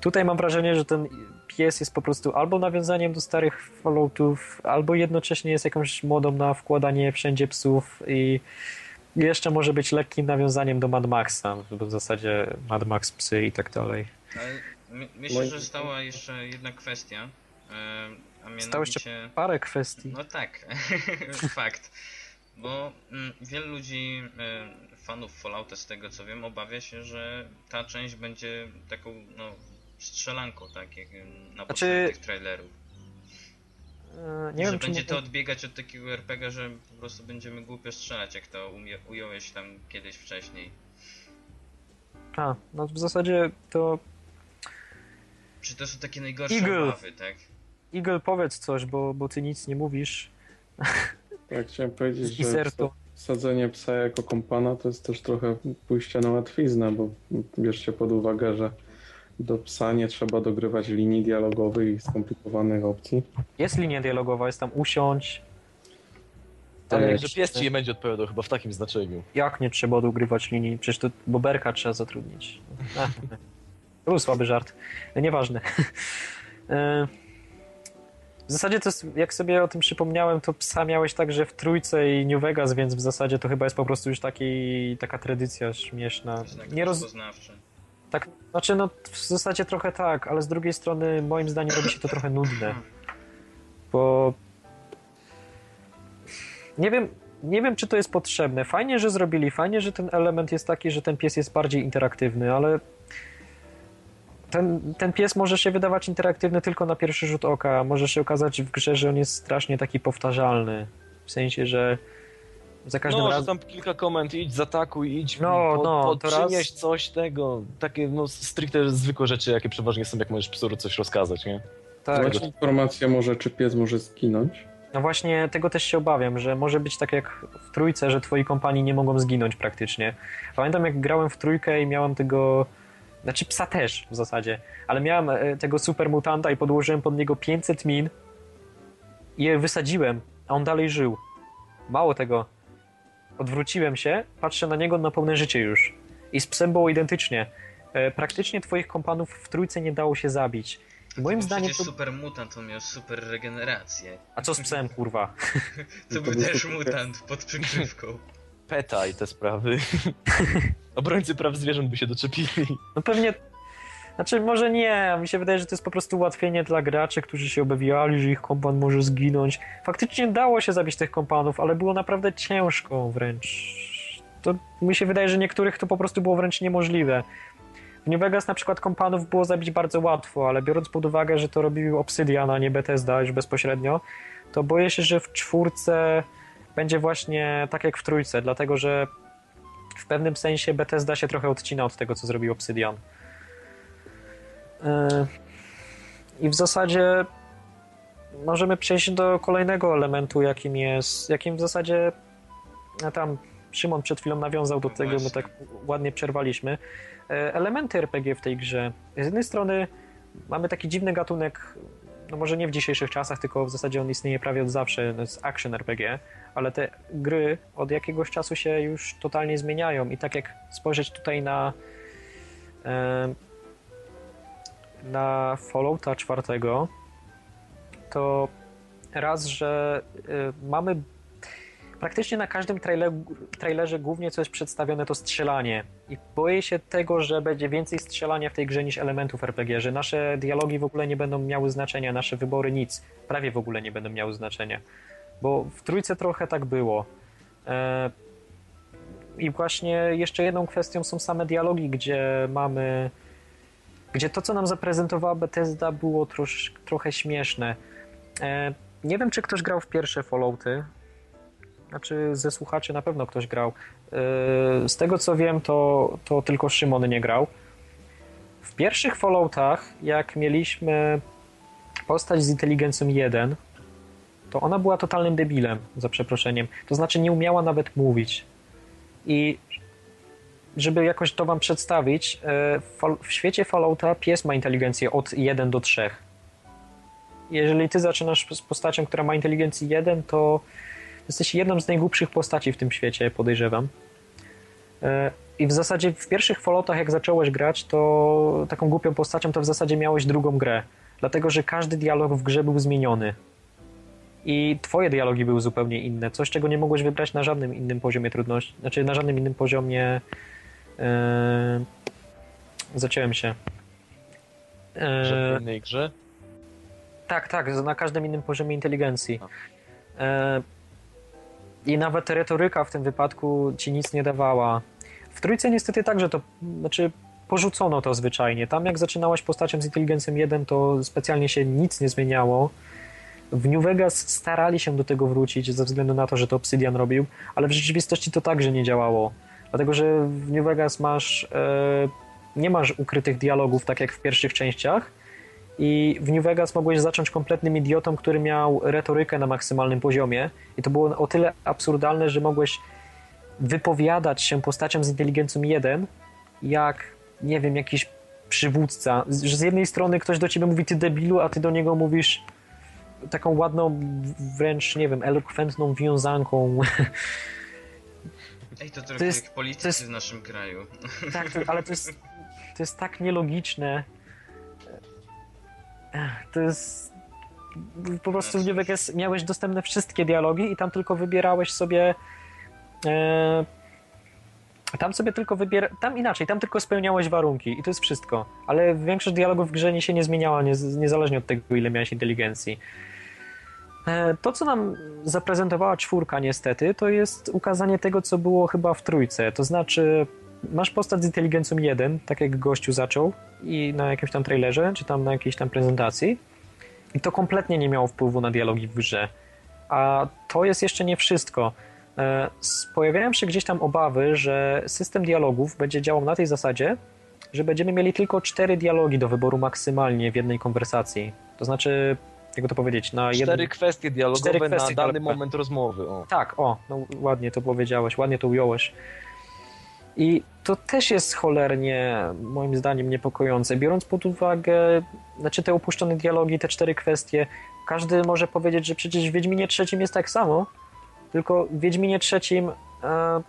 Tutaj mam wrażenie, że ten pies jest po prostu albo nawiązaniem do starych Falloutów, albo jednocześnie jest jakąś modą na wkładanie wszędzie psów i jeszcze może być lekkim nawiązaniem do Mad Maxa, bo w zasadzie Mad Max, psy i tak dalej. Ale my, myślę, że stała jeszcze jedna kwestia, e, a mianowicie... Stało jeszcze parę kwestii. No tak, fakt. Bo mm, wielu ludzi, e, fanów Fallouta z tego co wiem, obawia się, że ta część będzie taką no, strzelanką, tak jak na Znaczy- podstawie tych trailerów. E, Nie że wiem, czy będzie nie... to odbiegać od takiego RPG, że po prostu będziemy głupio strzelać, jak to umie, ująłeś tam kiedyś wcześniej. A, no w zasadzie to Czy to są takie najgorsze Eagle. obawy, tak? Eagle powiedz coś, bo, bo ty nic nie mówisz. Tak, chciałem powiedzieć, że sadzenie psa jako kompana to jest też trochę pójście na łatwiznę, bo bierzcie pod uwagę, że do psa nie trzeba dogrywać linii dialogowych i skomplikowanych opcji. Jest linia dialogowa, jest tam usiąść. Ale Tak. że pies ci nie będzie odpowiadał chyba w takim znaczeniu. Jak nie trzeba dogrywać linii? Przecież to Boberka trzeba zatrudnić. To był słaby żart. Nieważne. E, W zasadzie to jest, jak sobie o tym przypomniałem, to psa miałeś także w Trójce i New Vegas, więc w zasadzie to chyba jest po prostu już taki, taka tradycja śmieszna. Nie roz... rozpoznawczy. Tak, znaczy no w zasadzie trochę tak, ale z drugiej strony moim zdaniem robi się to trochę nudne. Bo nie wiem, nie wiem czy to jest potrzebne. Fajnie, że zrobili, fajnie, że ten element jest taki, że ten pies jest bardziej interaktywny, ale ten, ten pies może się wydawać interaktywny tylko na pierwszy rzut oka. Może się okazać w grze, że on jest strasznie taki powtarzalny. W sensie, że za każdym No, razem. tam kilka komend, idź, zaatakuj, idź, No, po, no, po, to raz- przynieś coś tego. Takie no stricte zwykłe rzeczy, jakie przeważnie są, jak możesz psu coś rozkazać, nie? Tak, Macie informację może, czy pies może zginąć? No właśnie tego też się obawiam, że może być tak jak w trójce, że twoi kompanii nie mogą zginąć praktycznie. Pamiętam jak grałem w trójkę i miałem tego, znaczy psa też w zasadzie, ale miałem e, tego super mutanta i podłożyłem pod niego 500 min i je wysadziłem, a on dalej żył. Mało tego, odwróciłem się, patrzę na niego na pełne życie już. I z psem było identycznie. E, Praktycznie twoich kompanów w trójce nie dało się zabić. I moim Bo zdaniem to... super mutant, on miał super regenerację. A co z psem, kurwa? To był też mutant pod przykrywką. PETA i te sprawy. Obrońcy praw zwierząt by się doczepili. No pewnie. Znaczy, może nie. Mi się wydaje, że to jest po prostu ułatwienie dla graczy, którzy się obawiali, że ich kompan może zginąć. Faktycznie dało się zabić tych kompanów, ale było naprawdę ciężko wręcz. To mi się wydaje, że niektórych to po prostu było wręcz niemożliwe. W New Vegas na przykład kompanów było zabić bardzo łatwo, ale biorąc pod uwagę, że to robił Obsidian, a nie Bethesda już bezpośrednio, to boję się, że w czwórce będzie właśnie tak jak w trójce, dlatego że w pewnym sensie Bethesda się trochę odcina od tego, co zrobił Obsidian. Yy, I w zasadzie możemy przejść do kolejnego elementu, jakim jest, jakim w zasadzie a tam Szymon przed chwilą nawiązał do No tego, my tak ładnie przerwaliśmy. Yy, Elementy RPG w tej grze. Z jednej strony mamy taki dziwny gatunek, no może nie w dzisiejszych czasach, tylko w zasadzie on istnieje prawie od zawsze, to jest action RPG, ale te gry od jakiegoś czasu się już totalnie zmieniają i tak jak spojrzeć tutaj na em, na Fallouta czwartego, to raz, że y, mamy praktycznie na każdym trailer, trailerze głównie co jest przedstawione to strzelanie i boję się tego, że będzie więcej strzelania w tej grze niż elementów RPG, że nasze dialogi w ogóle nie będą miały znaczenia, nasze wybory nic, prawie w ogóle nie będą miały znaczenia, bo w trójce trochę tak było. E, I właśnie jeszcze jedną kwestią są same dialogi, gdzie mamy gdzie to, co nam zaprezentowała Bethesda, było trosz, trochę śmieszne. E, nie wiem, czy ktoś grał w pierwsze Fallouty. Znaczy, ze słuchaczy na pewno ktoś grał. E, z tego, co wiem, to, to tylko Szymon nie grał. W pierwszych Falloutach, jak mieliśmy postać z inteligencją 1, to ona była totalnym debilem, za przeproszeniem. To znaczy, nie umiała nawet mówić. I żeby jakoś to wam przedstawić, e, w świecie Fallouta pies ma inteligencję od 1 do 3. Jeżeli ty zaczynasz z postacią, która ma inteligencję 1, to jesteś jedną z najgłupszych postaci w tym świecie, podejrzewam. E, I w zasadzie w pierwszych Falloutach, jak zacząłeś grać, to taką głupią postacią to w zasadzie miałeś drugą grę. Dlatego, że każdy dialog w grze był zmieniony. I twoje dialogi były zupełnie inne. Coś, czego nie mogłeś wybrać na żadnym innym poziomie trudności. Znaczy, na żadnym innym poziomie. Yy... Zaciąłem się. Yy... W innej grze? Tak, tak, na każdym innym poziomie inteligencji. Yy... I nawet retoryka w tym wypadku ci nic nie dawała. W trójce niestety także to, znaczy porzucono to zwyczajnie. Tam jak zaczynałaś postacią z inteligencją 1, to specjalnie się nic nie zmieniało. W New Vegas starali się do tego wrócić ze względu na to, że to Obsidian robił, ale w rzeczywistości to także nie działało. Dlatego, że w New Vegas masz e, nie masz ukrytych dialogów tak jak w pierwszych częściach. I w New Vegas mogłeś zacząć kompletnym idiotą, który miał retorykę na maksymalnym poziomie. I to było o tyle absurdalne, że mogłeś wypowiadać się postacią z inteligencją 1 jak, nie wiem, jakiś przywódca, że z jednej strony ktoś do ciebie mówi ty debilu, a ty do niego mówisz taką ładną, wręcz, nie wiem, elokwentną wiązanką. Ej, to trochę to jest, jak politycy jest, w naszym kraju. Tak, to, ale to jest, to jest tak nielogiczne. To jest... Po prostu w New miałeś dostępne wszystkie dialogi i tam tylko wybierałeś sobie... E, tam sobie tylko wybiera... Tam inaczej, tam tylko spełniałeś warunki i to jest wszystko. Ale większość dialogów w grze nie się nie zmieniała, nie, niezależnie od tego, ile miałeś inteligencji. E, to, co nam zaprezentowała czwórka niestety, to jest ukazanie tego, co było chyba w trójce. To znaczy, masz postać z inteligencją 1, tak jak gościu zaczął i na jakimś tam trailerze, czy tam na jakiejś tam prezentacji i to kompletnie nie miało wpływu na dialogi w grze. A to jest jeszcze nie wszystko. E, pojawiają się gdzieś tam obawy, że system dialogów będzie działał na tej zasadzie, że będziemy mieli tylko cztery dialogi do wyboru maksymalnie w jednej konwersacji. To znaczy, jakby to powiedzieć, na Cztery kwestie dialogowe Cztery kwestie na dany dialogowe. moment rozmowy. O. Tak, o, no ładnie to powiedziałeś, ładnie to ująłeś. I to też jest cholernie, moim zdaniem, niepokojące, biorąc pod uwagę, znaczy te upuszczone dialogi, te cztery kwestie. Każdy może powiedzieć, że przecież w Wiedźminie trzecim jest tak samo, tylko w Wiedźminie trzecim, e,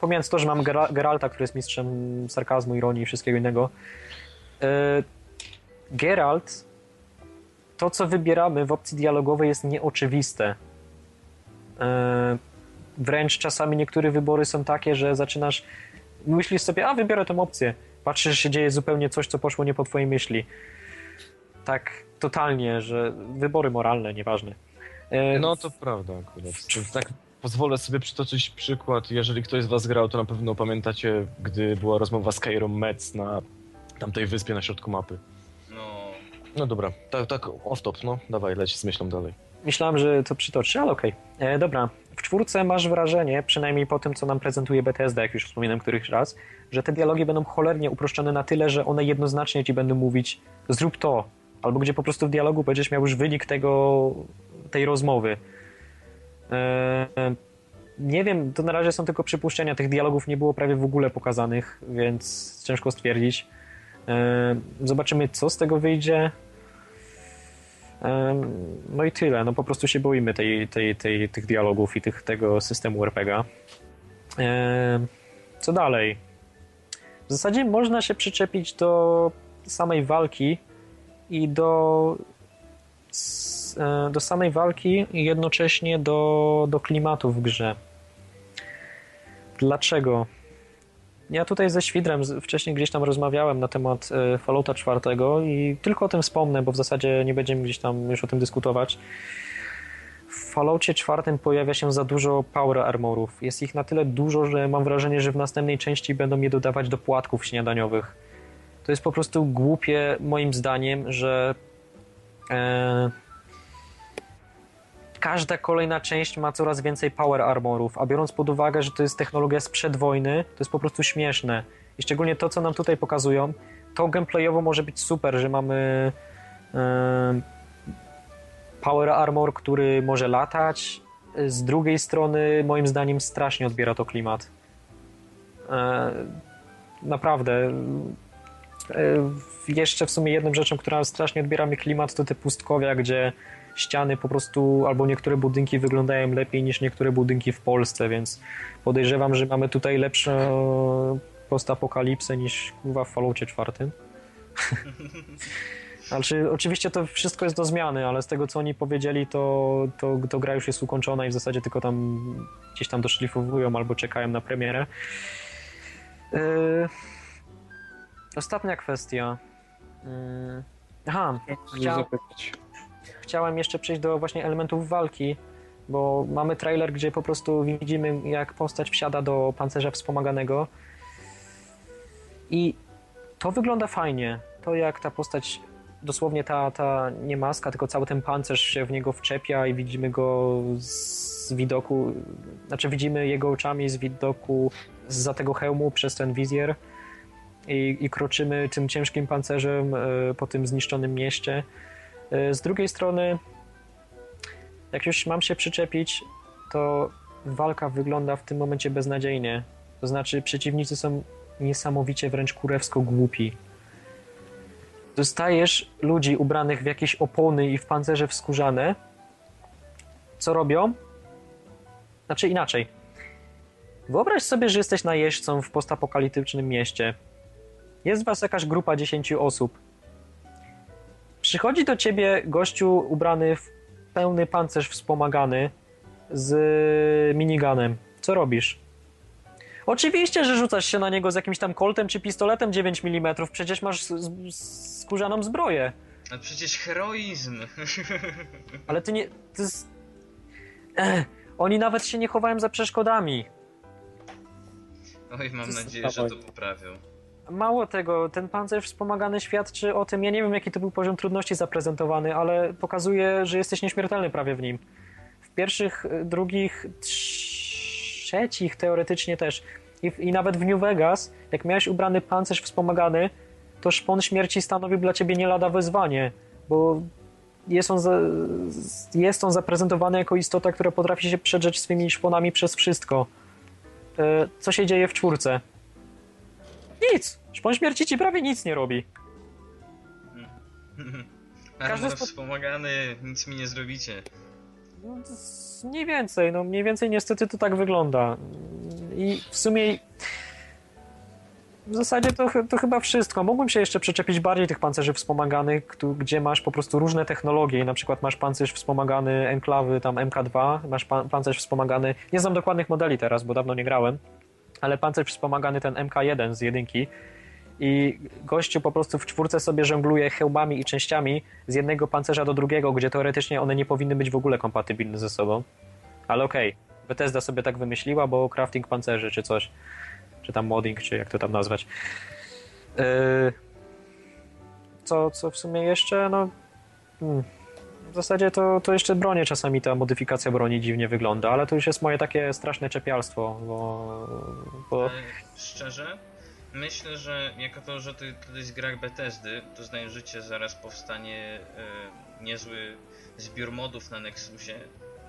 pomijając to, że mam Geralta, który jest mistrzem sarkazmu, ironii i wszystkiego innego, e, Geralt to, co wybieramy w opcji dialogowej jest nieoczywiste. E, wręcz czasami niektóre wybory są takie, że zaczynasz, myślisz sobie, a wybiorę tę opcję. Patrzysz, że się dzieje zupełnie coś, co poszło nie po twojej myśli. Tak totalnie, że wybory moralne, nieważne. E, no to prawda akurat. Tak pozwolę sobie przytoczyć przykład. Jeżeli ktoś z was grał, to na pewno pamiętacie, gdy była rozmowa z Kairą Metz na tamtej wyspie na środku mapy. No dobra, tak, tak off-top, no. Dawaj, leć z myślą dalej. Myślałem, że to przytoczy, ale okej. Okay. E, dobra, w czwórce masz wrażenie, przynajmniej po tym, co nam prezentuje BTSD, jak już wspominałem któryś raz, że te dialogi będą cholernie uproszczone na tyle, że one jednoznacznie ci będą mówić zrób to, albo gdzie po prostu w dialogu będziesz miał już wynik tego, tej rozmowy. E, nie wiem, to na razie są tylko przypuszczenia, tych dialogów nie było prawie w ogóle pokazanych, więc ciężko stwierdzić. E, zobaczymy, co z tego wyjdzie. E, no i tyle. No po prostu się boimy tej, tej, tej, tych dialogów i tych, tego systemu RPG. E, co dalej? W zasadzie można się przyczepić do samej walki i do, do samej walki i jednocześnie do, do klimatu w grze. Dlaczego? Ja tutaj ze Świdrem wcześniej gdzieś tam rozmawiałem na temat e, Fallouta 4 i tylko o tym wspomnę, bo w zasadzie nie będziemy gdzieś tam już o tym dyskutować. W Falloutie 4 pojawia się za dużo power armorów. Jest ich na tyle dużo, że mam wrażenie, że w następnej części będą je dodawać do płatków śniadaniowych. To jest po prostu głupie moim zdaniem, że e, każda kolejna część ma coraz więcej power armorów, a biorąc pod uwagę, że to jest technologia sprzed wojny, to jest po prostu śmieszne. I szczególnie to, co nam tutaj pokazują, to gameplayowo może być super, że mamy yy, power armor, który może latać. Z drugiej strony, moim zdaniem, strasznie odbiera to klimat. E, naprawdę. E, jeszcze w sumie jedną rzeczą, która strasznie odbiera mi klimat, to te pustkowia, gdzie ściany po prostu, albo niektóre budynki wyglądają lepiej niż niektóre budynki w Polsce, więc podejrzewam, że mamy tutaj lepszą postapokalipsę niż w Falloutie czwartym. Znaczy, oczywiście to wszystko jest do zmiany, ale z tego co oni powiedzieli, to, to, to gra już jest ukończona i w zasadzie tylko tam gdzieś tam doszlifowują albo czekają na premierę. Yy... Ostatnia kwestia. Yy... Aha, chcia... chciałem jeszcze przejść do właśnie elementów walki, bo mamy trailer, gdzie po prostu widzimy, jak postać wsiada do pancerza wspomaganego. I to wygląda fajnie. To jak ta postać dosłownie ta, ta nie maska, tylko cały ten pancerz się w niego wczepia i widzimy go z widoku, znaczy widzimy jego oczami z widoku za tego hełmu przez ten wizjer i, i kroczymy tym ciężkim pancerzem e, po tym zniszczonym mieście. E, z drugiej strony, jak już mam się przyczepić, to walka wygląda w tym momencie beznadziejnie. To znaczy przeciwnicy są niesamowicie wręcz kurewsko głupi dostajesz ludzi ubranych w jakieś opony i w pancerze wskórzane, co robią? Znaczy inaczej. Wyobraź sobie, że jesteś najeźdźcą w postapokaliptycznym mieście. Jest was jakaś grupa 10 osób. Przychodzi do ciebie gościu ubrany w pełny pancerz wspomagany z miniganem. Co robisz? Oczywiście, że rzucasz się na niego z jakimś tam koltem czy pistoletem 9 mm, przecież masz skórzaną zbroję. Ale przecież heroizm. Ale ty nie... Ty z... Ech, oni nawet się nie chowają za przeszkodami. Oj, mam nadzieję, że to poprawią. Mało tego, ten pancerz wspomagany świadczy o tym, ja nie wiem jaki to był poziom trudności zaprezentowany, ale pokazuje, że jesteś nieśmiertelny prawie w nim. W pierwszych, drugich, trzecich teoretycznie też i, i nawet w New Vegas, jak miałeś ubrany pancerz wspomagany, to szpon śmierci stanowił dla ciebie nie lada wyzwanie, bo jest on, za, jest on zaprezentowany jako istota, która potrafi się przedrzeć swymi szponami przez wszystko. E, co się dzieje w czwórce? Nic! Szpon śmierci ci prawie nic nie robi. Każdy spo... wspomagany, nic mi nie zrobicie. No, mniej więcej, no mniej więcej niestety to tak wygląda. I w sumie w zasadzie to, to chyba wszystko. Mógłbym się jeszcze przyczepić bardziej tych pancerzy wspomaganych, gdzie masz po prostu różne technologie. Na przykład masz pancerz wspomagany enklawy, tam MK2, masz pan, pancerz wspomagany, nie znam dokładnych modeli teraz, bo dawno nie grałem, ale pancerz wspomagany ten MK1 z jedynki i gościu po prostu w czwórce sobie żongluje hełmami i częściami z jednego pancerza do drugiego, gdzie teoretycznie one nie powinny być w ogóle kompatybilne ze sobą. Ale okej, okay. Bethesda sobie tak wymyśliła, bo crafting pancerzy czy coś czy tam modding, czy jak to tam nazwać. Yy, co, co w sumie jeszcze, no... Hmm, w zasadzie to, to jeszcze bronie czasami ta modyfikacja broni dziwnie wygląda, ale to już jest moje takie straszne czepialstwo, bo... bo... Szczerze? Myślę, że jako to, że to, to jest gra Bethesdy, to życie zaraz powstanie y, niezły zbiór modów na Nexusie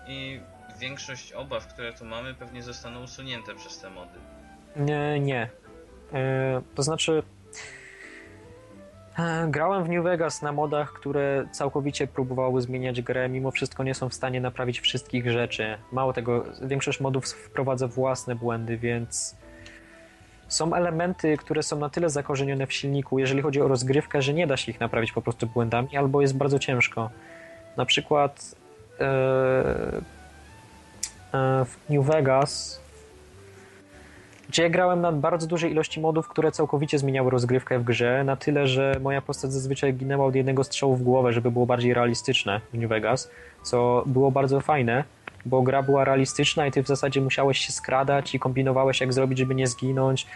i większość obaw, które tu mamy, pewnie zostaną usunięte przez te mody. Nie, nie. E, to znaczy, e, grałem w New Vegas na modach, które całkowicie próbowały zmieniać grę, mimo wszystko nie są w stanie naprawić wszystkich rzeczy. Mało tego, większość modów wprowadza własne błędy, więc są elementy, które są na tyle zakorzenione w silniku, jeżeli chodzi o rozgrywkę, że nie da się ich naprawić po prostu błędami, albo jest bardzo ciężko. Na przykład e, w New Vegas gdzie ja grałem na bardzo dużej ilości modów, które całkowicie zmieniały rozgrywkę w grze, na tyle, że moja postać zazwyczaj ginęła od jednego strzału w głowę, żeby było bardziej realistyczne w New Vegas, co było bardzo fajne, bo gra była realistyczna i ty w zasadzie musiałeś się skradać i kombinowałeś jak zrobić, żeby nie zginąć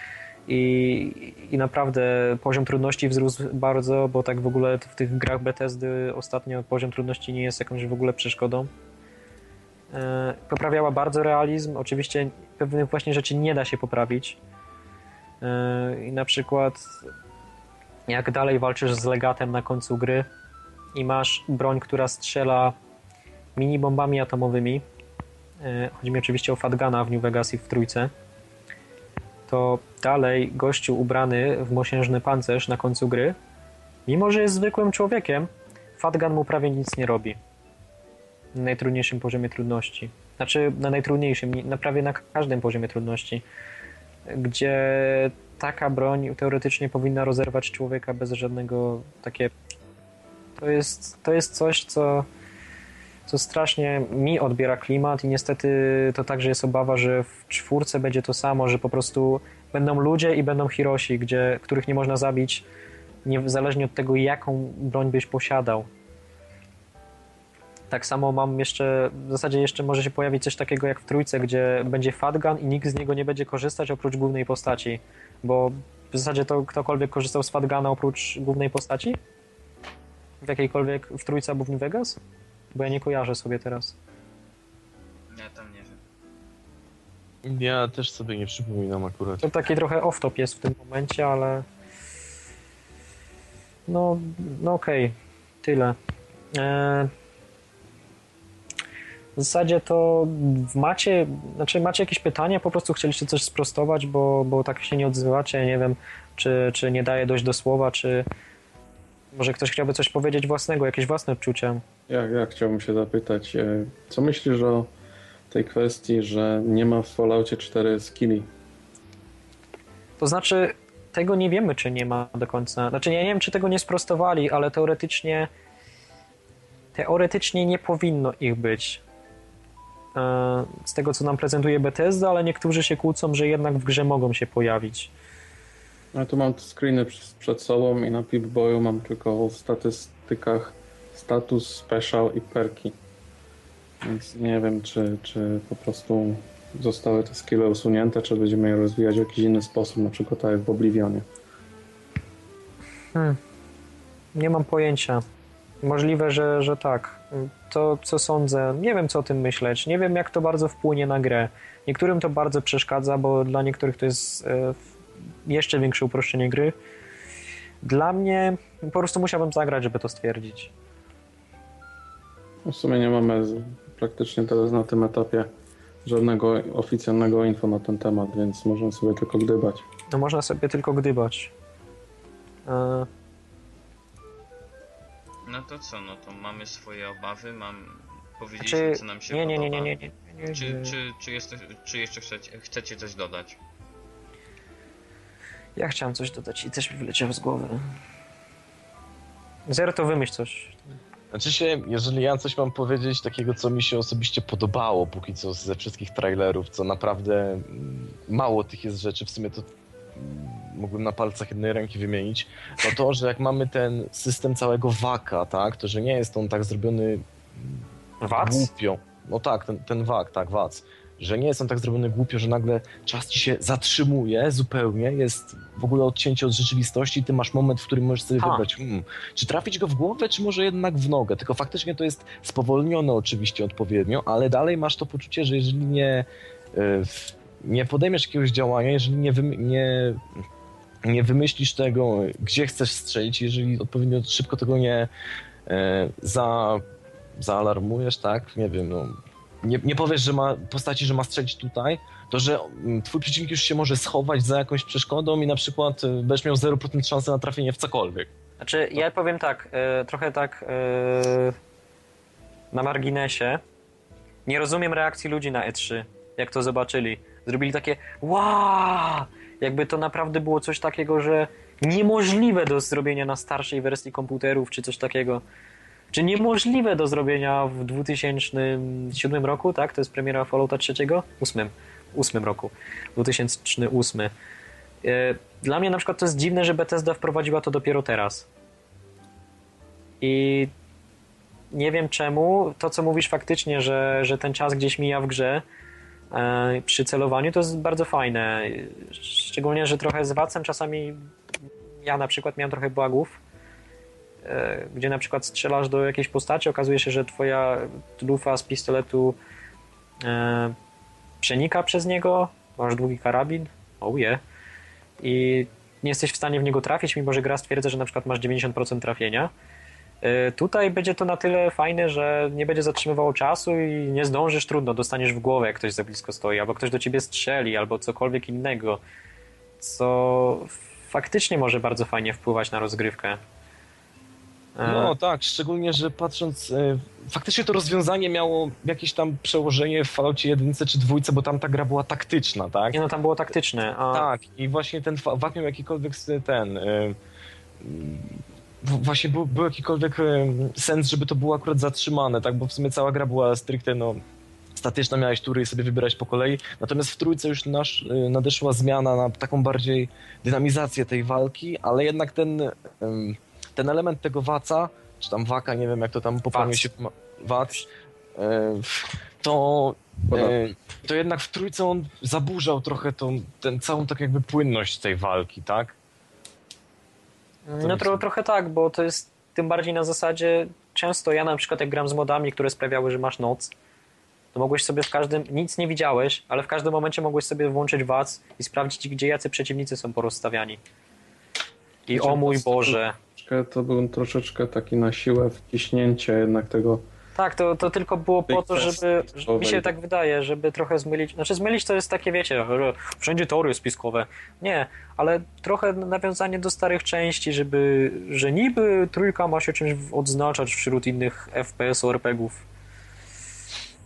i, i naprawdę poziom trudności wzrósł bardzo, bo tak w ogóle w tych grach Bethesdy ostatnio poziom trudności nie jest jakąś w ogóle przeszkodą. E, poprawiała bardzo realizm. Oczywiście pewnych właśnie rzeczy nie da się poprawić. E, I na przykład jak dalej walczysz z legatem na końcu gry i masz broń, która strzela mini bombami atomowymi. E, chodzi mi oczywiście o Fatgana w New Vegas i w trójce. to dalej gościu ubrany w mosiężny pancerz na końcu gry, mimo że jest zwykłym człowiekiem, Fatgun mu prawie nic nie robi. Na najtrudniejszym poziomie trudności. Znaczy na najtrudniejszym, na prawie na każdym poziomie trudności. Gdzie taka broń teoretycznie powinna rozerwać człowieka bez żadnego takie. To jest, to jest coś, co, co strasznie mi odbiera klimat, i niestety to także jest obawa, że w czwórce będzie to samo, że po prostu będą ludzie i będą Hiroshi, gdzie, których nie można zabić, niezależnie od tego, jaką broń byś posiadał. Tak samo mam jeszcze, w zasadzie jeszcze może się pojawić coś takiego jak w trójce, gdzie będzie fatgun i nikt z niego nie będzie korzystać oprócz głównej postaci. Bo w zasadzie to ktokolwiek korzystał z fatguna oprócz głównej postaci? W jakiejkolwiek, w trójce albo w New Vegas? Bo ja nie kojarzę sobie teraz. Ja tam nie wiem. Ja też sobie nie przypominam akurat. To taki trochę off-top jest w tym momencie, ale... No, no okej. Okay. Tyle. Eee... W zasadzie to macie, znaczy macie jakieś pytania, po prostu chcieliście coś sprostować, bo, bo tak się nie odzywacie, nie wiem, czy, czy nie daje dojść do słowa, czy może ktoś chciałby coś powiedzieć własnego, jakieś własne odczucia. Ja, ja chciałbym się zapytać, e, co myślisz o tej kwestii, że nie ma w Falloutie 4 skilli? To znaczy, tego nie wiemy, czy nie ma do końca. Znaczy, ja nie wiem, czy tego nie sprostowali, ale teoretycznie teoretycznie nie powinno ich być. E, z tego, co nam prezentuje Bethesda, ale niektórzy się kłócą, że jednak w grze mogą się pojawić. Ja tu mam screeny przed sobą i na Pip-Boyu mam tylko w statystykach status, special i perki. Więc nie wiem, czy, czy po prostu zostały te skille usunięte, czy będziemy je rozwijać w jakiś inny sposób, na przykład tak jak w Oblivionie. Hmm. Nie mam pojęcia. Możliwe, że, że tak. To, co sądzę, nie wiem, co o tym myśleć. Nie wiem, jak to bardzo wpłynie na grę. Niektórym to bardzo przeszkadza, bo dla niektórych to jest e, jeszcze większe uproszczenie gry. Dla mnie po prostu musiałbym zagrać, żeby to stwierdzić. W sumie nie mamy praktycznie teraz na tym etapie żadnego oficjalnego info na ten temat, więc możemy sobie tylko gdybać. No można sobie tylko gdybać. E, no to co, no to mamy swoje obawy, mam powiedzieć, Czy... co nam się nie, nie, podoba. nie, nie, nie, nie, nie, Czy, czy, czy, jest, czy jeszcze chcecie, chcecie coś dodać? Ja chciałem coś dodać i też mi wyleciało z głowy. Zero to wymyśl coś. Znaczy się, jeżeli ja coś mam powiedzieć takiego, co mi się osobiście podobało póki co ze wszystkich trailerów, co naprawdę mało tych jest rzeczy, w sumie to mógłbym na palcach jednej ręki wymienić, no to, że jak mamy ten system całego waka, tak, to że nie jest on tak zrobiony Wac? głupio. No tak, ten, ten wak, tak, wac. Że nie jest on tak zrobiony głupio, że nagle czas ci się zatrzymuje zupełnie, jest w ogóle odcięcie od rzeczywistości i ty masz moment, w którym możesz sobie Ha. wybrać, hmm, czy trafić go w głowę, czy może jednak w nogę. Tylko faktycznie to jest spowolnione oczywiście odpowiednio, ale dalej masz to poczucie, że jeżeli nie, e, nie podejmiesz jakiegoś działania, jeżeli nie, nie, nie wymyślisz tego, gdzie chcesz strzelić, jeżeli odpowiednio szybko tego nie e, za, zaalarmujesz, tak? Nie wiem, no. Nie, nie powiesz, że ma postaci, że ma strzelić tutaj, to że mm, twój przeciwnik już się może schować za jakąś przeszkodą i na przykład e, będziesz miał 0% szansy na trafienie w cokolwiek. Znaczy, ja powiem tak, e, trochę tak e, na marginesie. Nie rozumiem reakcji ludzi na E3, jak to zobaczyli. Zrobili takie wow! Jakby to naprawdę było coś takiego, że niemożliwe do zrobienia na starszej wersji komputerów, czy coś takiego. Czy niemożliwe do zrobienia w 2007 roku, tak? To jest premiera Fallouta 3? 8. 8 roku. 2008. E, Dla mnie na przykład to jest dziwne, że Bethesda wprowadziła to dopiero teraz. I nie wiem czemu. To, co mówisz faktycznie, że, że ten czas gdzieś mija w grze przy celowaniu, to jest bardzo fajne. Szczególnie, że trochę z wacem czasami ja na przykład miałem trochę błagów, e, gdzie na przykład strzelasz do jakiejś postaci, okazuje się, że twoja lufa z pistoletu e, przenika przez niego, masz długi karabin, oh yeah, i nie jesteś w stanie w niego trafić, mimo że gra stwierdza, że na przykład masz 90% trafienia. Y, Tutaj będzie to na tyle fajne, że nie będzie zatrzymywało czasu i nie zdążysz, trudno, dostaniesz w głowę, jak ktoś za blisko stoi, albo ktoś do ciebie strzeli, albo cokolwiek innego. co faktycznie może bardzo fajnie wpływać na rozgrywkę. E, No tak, szczególnie, że patrząc, e, faktycznie to rozwiązanie miało jakieś tam przełożenie w Falloutie 1 czy 2, bo tam ta gra była taktyczna, tak? Nie no, tam było taktyczne. A... Tak, i właśnie ten VAT miał jakikolwiek ten. Właśnie był, był jakikolwiek sens, żeby to było akurat zatrzymane, tak? Bo w sumie cała gra była stricte no, statyczna, miałeś tury i sobie wybierać po kolei. Natomiast w trójce już nasz, y, nadeszła zmiana na taką bardziej dynamizację tej walki, ale jednak ten, ten element tego waca, czy tam waka, nie wiem jak to tam poprawnie się. Wac. y, To. E, to jednak w trójce on zaburzał trochę tą, ten, całą tak jakby płynność tej walki, tak? No tro, trochę tak, bo to jest tym bardziej na zasadzie, często ja na przykład jak gram z modami, które sprawiały, że masz noc, to mogłeś sobie w każdym, nic nie widziałeś, ale w każdym momencie mogłeś sobie włączyć wac i sprawdzić, gdzie jacy przeciwnicy są porozstawiani. I Znaczy, o mój Boże. To był troszeczkę taki na siłę wciśnięcie jednak tego. Tak, to, to tylko było po to, kwestii żeby, mi się tak wydaje, żeby trochę zmylić, znaczy zmylić to jest takie, wiecie, że wszędzie teorie spiskowe. Nie, ale trochę nawiązanie do starych części, żeby, że niby trójka ma się czymś odznaczać wśród innych FPS-u, RPGów.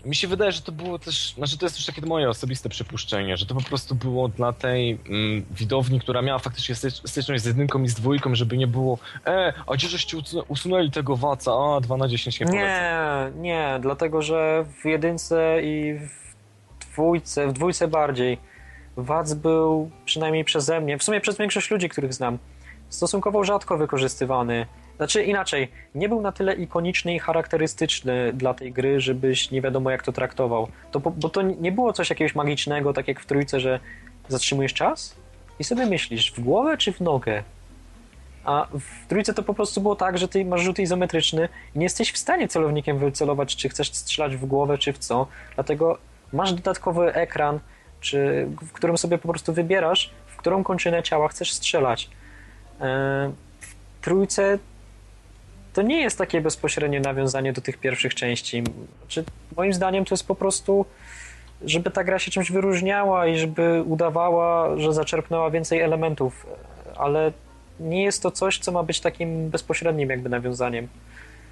Mi się wydaje, że to było też, znaczy to jest też takie moje osobiste przypuszczenie, że to po prostu było dla tej mm, widowni, która miała faktycznie stycz- styczność z jedynką i z dwójką, żeby nie było e, a gdzie żeście usu- usunęli tego waca, a 2 na 10 nie polecam. Nie, nie, dlatego że w jedynce i w dwójce, w dwójce bardziej, Wac był przynajmniej przeze mnie, w sumie przez większość ludzi, których znam, stosunkowo rzadko wykorzystywany. Znaczy inaczej, nie był na tyle ikoniczny i charakterystyczny dla tej gry, żebyś nie wiadomo jak to traktował. To, bo to nie było coś jakiegoś magicznego, tak jak w trójce, że zatrzymujesz czas i sobie myślisz, w głowę czy w nogę? A w trójce to po prostu było tak, że ty masz rzut izometryczny i nie jesteś w stanie celownikiem wycelować, czy chcesz strzelać w głowę, czy w co. Dlatego masz dodatkowy ekran, czy, w którym sobie po prostu wybierasz, w którą kończynę ciała chcesz strzelać. E, W trójce to nie jest takie bezpośrednie nawiązanie do tych pierwszych części. Znaczy, moim zdaniem to jest po prostu, żeby ta gra się czymś wyróżniała i żeby udawała, że zaczerpnęła więcej elementów, ale nie jest to coś, co ma być takim bezpośrednim jakby nawiązaniem.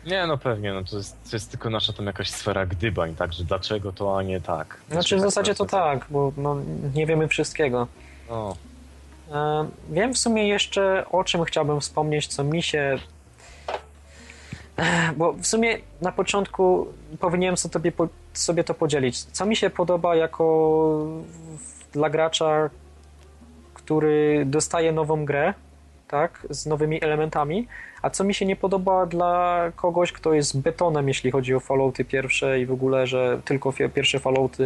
Nie, no pewnie, no to jest, to jest tylko nasza tam jakaś sfera gdybań, także dlaczego to, a nie tak. Znaczy w zasadzie to tak, bo no, nie wiemy wszystkiego. No. Wiem w sumie jeszcze o czym chciałbym wspomnieć, co mi się. Bo w sumie na początku powinienem sobie, sobie to podzielić. Co mi się podoba jako dla gracza, który dostaje nową grę, tak, z nowymi elementami, a co mi się nie podoba dla kogoś, kto jest betonem, jeśli chodzi o Fallouty pierwsze i w ogóle, że tylko pierwsze Fallouty.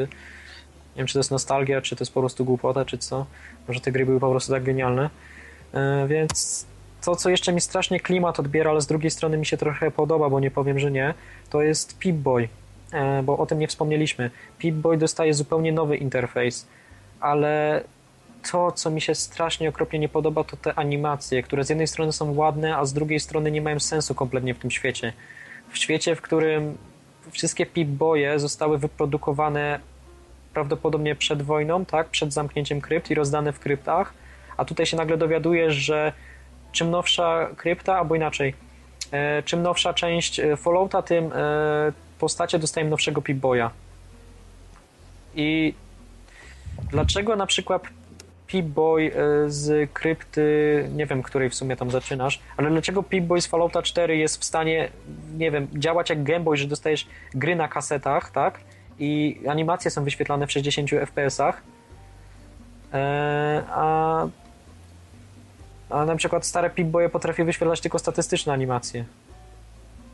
Nie wiem, czy to jest nostalgia, czy to jest po prostu głupota, czy co. Może te gry były po prostu tak genialne. E, Więc to, co jeszcze mi strasznie klimat odbiera, ale z drugiej strony mi się trochę podoba, bo nie powiem, że nie, to jest Pip-Boy, E, bo o tym nie wspomnieliśmy. Pip-Boy dostaje zupełnie nowy interfejs, ale to, co mi się strasznie okropnie nie podoba, to te animacje, które z jednej strony są ładne, a z drugiej strony nie mają sensu kompletnie w tym świecie. W świecie, w którym wszystkie Pip-Boye zostały wyprodukowane prawdopodobnie przed wojną, tak, przed zamknięciem krypt i rozdane w kryptach, a tutaj się nagle dowiadujesz, że czym nowsza krypta, albo inaczej, e, czym nowsza część e, Fallouta, tym e, postacie dostają nowszego Pip-Boya. I dlaczego na przykład Pip-Boy z krypty, nie wiem, której w sumie tam zaczynasz, ale dlaczego Pip-Boy z Fallouta 4 jest w stanie, nie wiem, działać jak Game Boy, że dostajesz gry na kasetach, tak? I animacje są wyświetlane w 60 FPS-ach, a, a na przykład stare Pip-Boye potrafi wyświetlać tylko statystyczne animacje.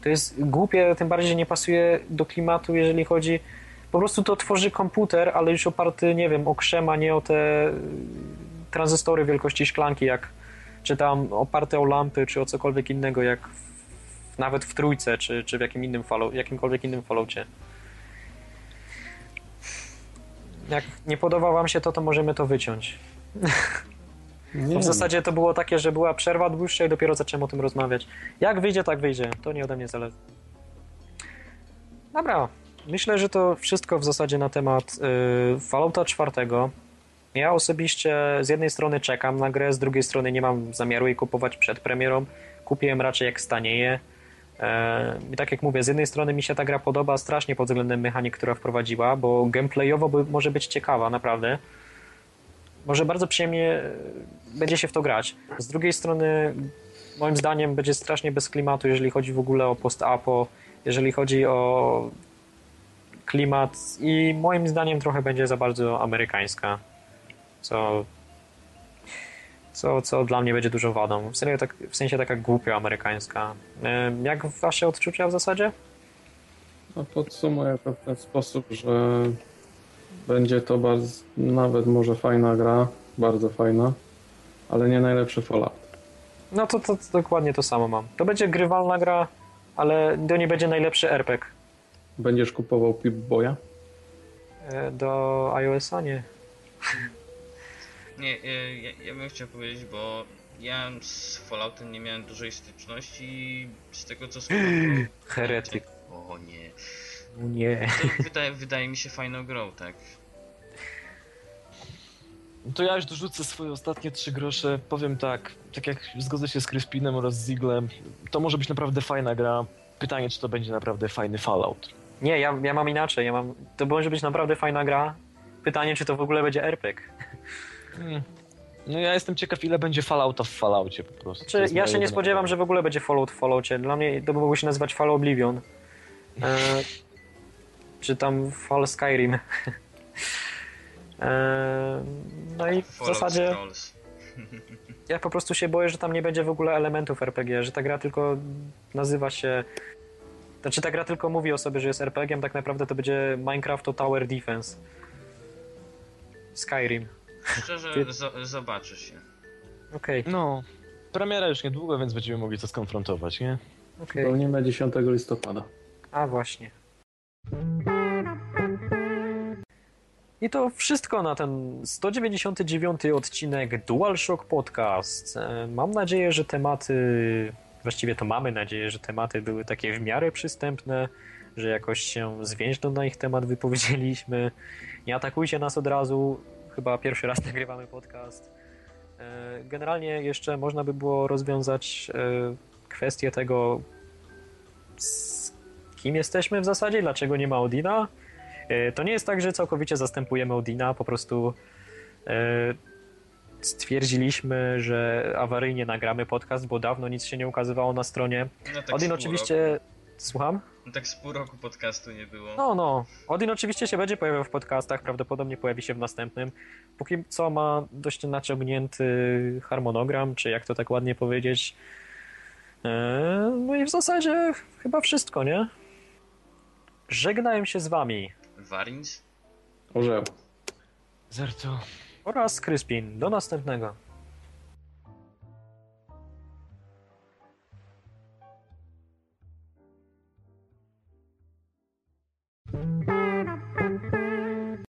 To jest głupie, tym bardziej, nie pasuje do klimatu, jeżeli chodzi po prostu to tworzy komputer, ale już oparty, nie wiem, o krzem, a nie o te y, tranzystory wielkości szklanki, jak czy tam oparte o lampy, czy o cokolwiek innego, jak w, nawet w trójce, czy, czy w jakim innym follow, jakimkolwiek innym followcie. Jak nie podoba wam się to, to możemy to wyciąć. W zasadzie to było takie, że była przerwa dłuższa i dopiero zacząłem o tym rozmawiać. Jak wyjdzie, tak wyjdzie. To nie ode mnie zależy. Dobra. Myślę, że to wszystko w zasadzie na temat y, Fallouta 4. Ja osobiście z jednej strony czekam na grę, z drugiej strony nie mam zamiaru jej kupować przed premierą. Kupię ją raczej jak stanieje. E, I tak jak mówię, z jednej strony mi się ta gra podoba strasznie pod względem mechanik, która wprowadziła, bo gameplayowo może być ciekawa, naprawdę. Może bardzo przyjemnie e, będzie się w to grać. Z drugiej strony, moim zdaniem, będzie strasznie bez klimatu, jeżeli chodzi w ogóle o post-apo, jeżeli chodzi o klimat i moim zdaniem trochę będzie za bardzo amerykańska, co, co, co dla mnie będzie dużą wadą. W, serio, tak, w sensie taka głupia amerykańska. Jak wasze odczucia w zasadzie? No, podsumuję to w ten sposób, że będzie to bardzo, nawet może fajna gra, bardzo fajna, ale nie najlepszy Fallout. No to, to, to dokładnie to samo mam. To będzie grywalna gra, ale to nie będzie najlepszy RPG. Będziesz kupował Pip-Boya? E, Do iOS-a nie. Nie, e, ja, ja bym chciał powiedzieć, bo ja z Falloutem nie miałem dużej styczności i z tego co to- Heretyk. O nie. Nie. Wydaje, wydaje mi się fajną grą, tak? To ja już dorzucę swoje ostatnie trzy grosze. Powiem tak, tak jak zgodzę się z Crispinem oraz z Ziglem, to może być naprawdę fajna gra. Pytanie, czy to będzie naprawdę fajny Fallout. Nie, ja, ja mam inaczej. Ja mam, to może być naprawdę fajna gra. Pytanie, czy to w ogóle będzie RPG. Hmm. No ja jestem ciekaw, ile będzie Fallouta w Falloutie po prostu. Czy jest ja się nie spodziewam, że w ogóle będzie Fallout w Falloutie. Dla mnie to by mogło się nazywać Fall Oblivion. E, czy tam Fall Skyrim. E, no i w Fallout zasadzie Scrolls. ja po prostu się boję, że tam nie będzie w ogóle elementów RPG, że ta gra tylko nazywa się... Znaczy ta gra tylko mówi o sobie, że jest RPG-iem, tak naprawdę to będzie Minecraft to Tower Defense. Skyrim. Szczerze, zo- zobaczy się. Okej, No, premiera już niedługo, więc będziemy mogli to skonfrontować, nie? okej. Pełnimy 10 listopada. A właśnie. I to wszystko na ten 199 odcinek DualShock Podcast. E, Mam nadzieję, że tematy, właściwie to mamy nadzieję, że tematy były takie w miarę przystępne, że jakoś się zwięźle na ich temat wypowiedzieliśmy. Nie atakujcie nas od razu, chyba pierwszy raz nagrywamy podcast. E, Generalnie jeszcze można by było rozwiązać e, kwestię tego, z kim jesteśmy w zasadzie, dlaczego nie ma Odina. E, To nie jest tak, że całkowicie zastępujemy Odina, po prostu e, stwierdziliśmy, że awaryjnie nagramy podcast, bo dawno nic się nie ukazywało na stronie. No tak Odin oczywiście... Roku. Słucham? No tak z pół roku podcastu nie było. No, no. Odin oczywiście się będzie pojawiał w podcastach, prawdopodobnie pojawi się w następnym. Póki co ma dość naciągnięty harmonogram, czy jak to tak ładnie powiedzieć. E, No i w zasadzie chyba wszystko, nie? Żegnałem się z wami Warins, Orzeł. Oraz Kryspin. Do następnego.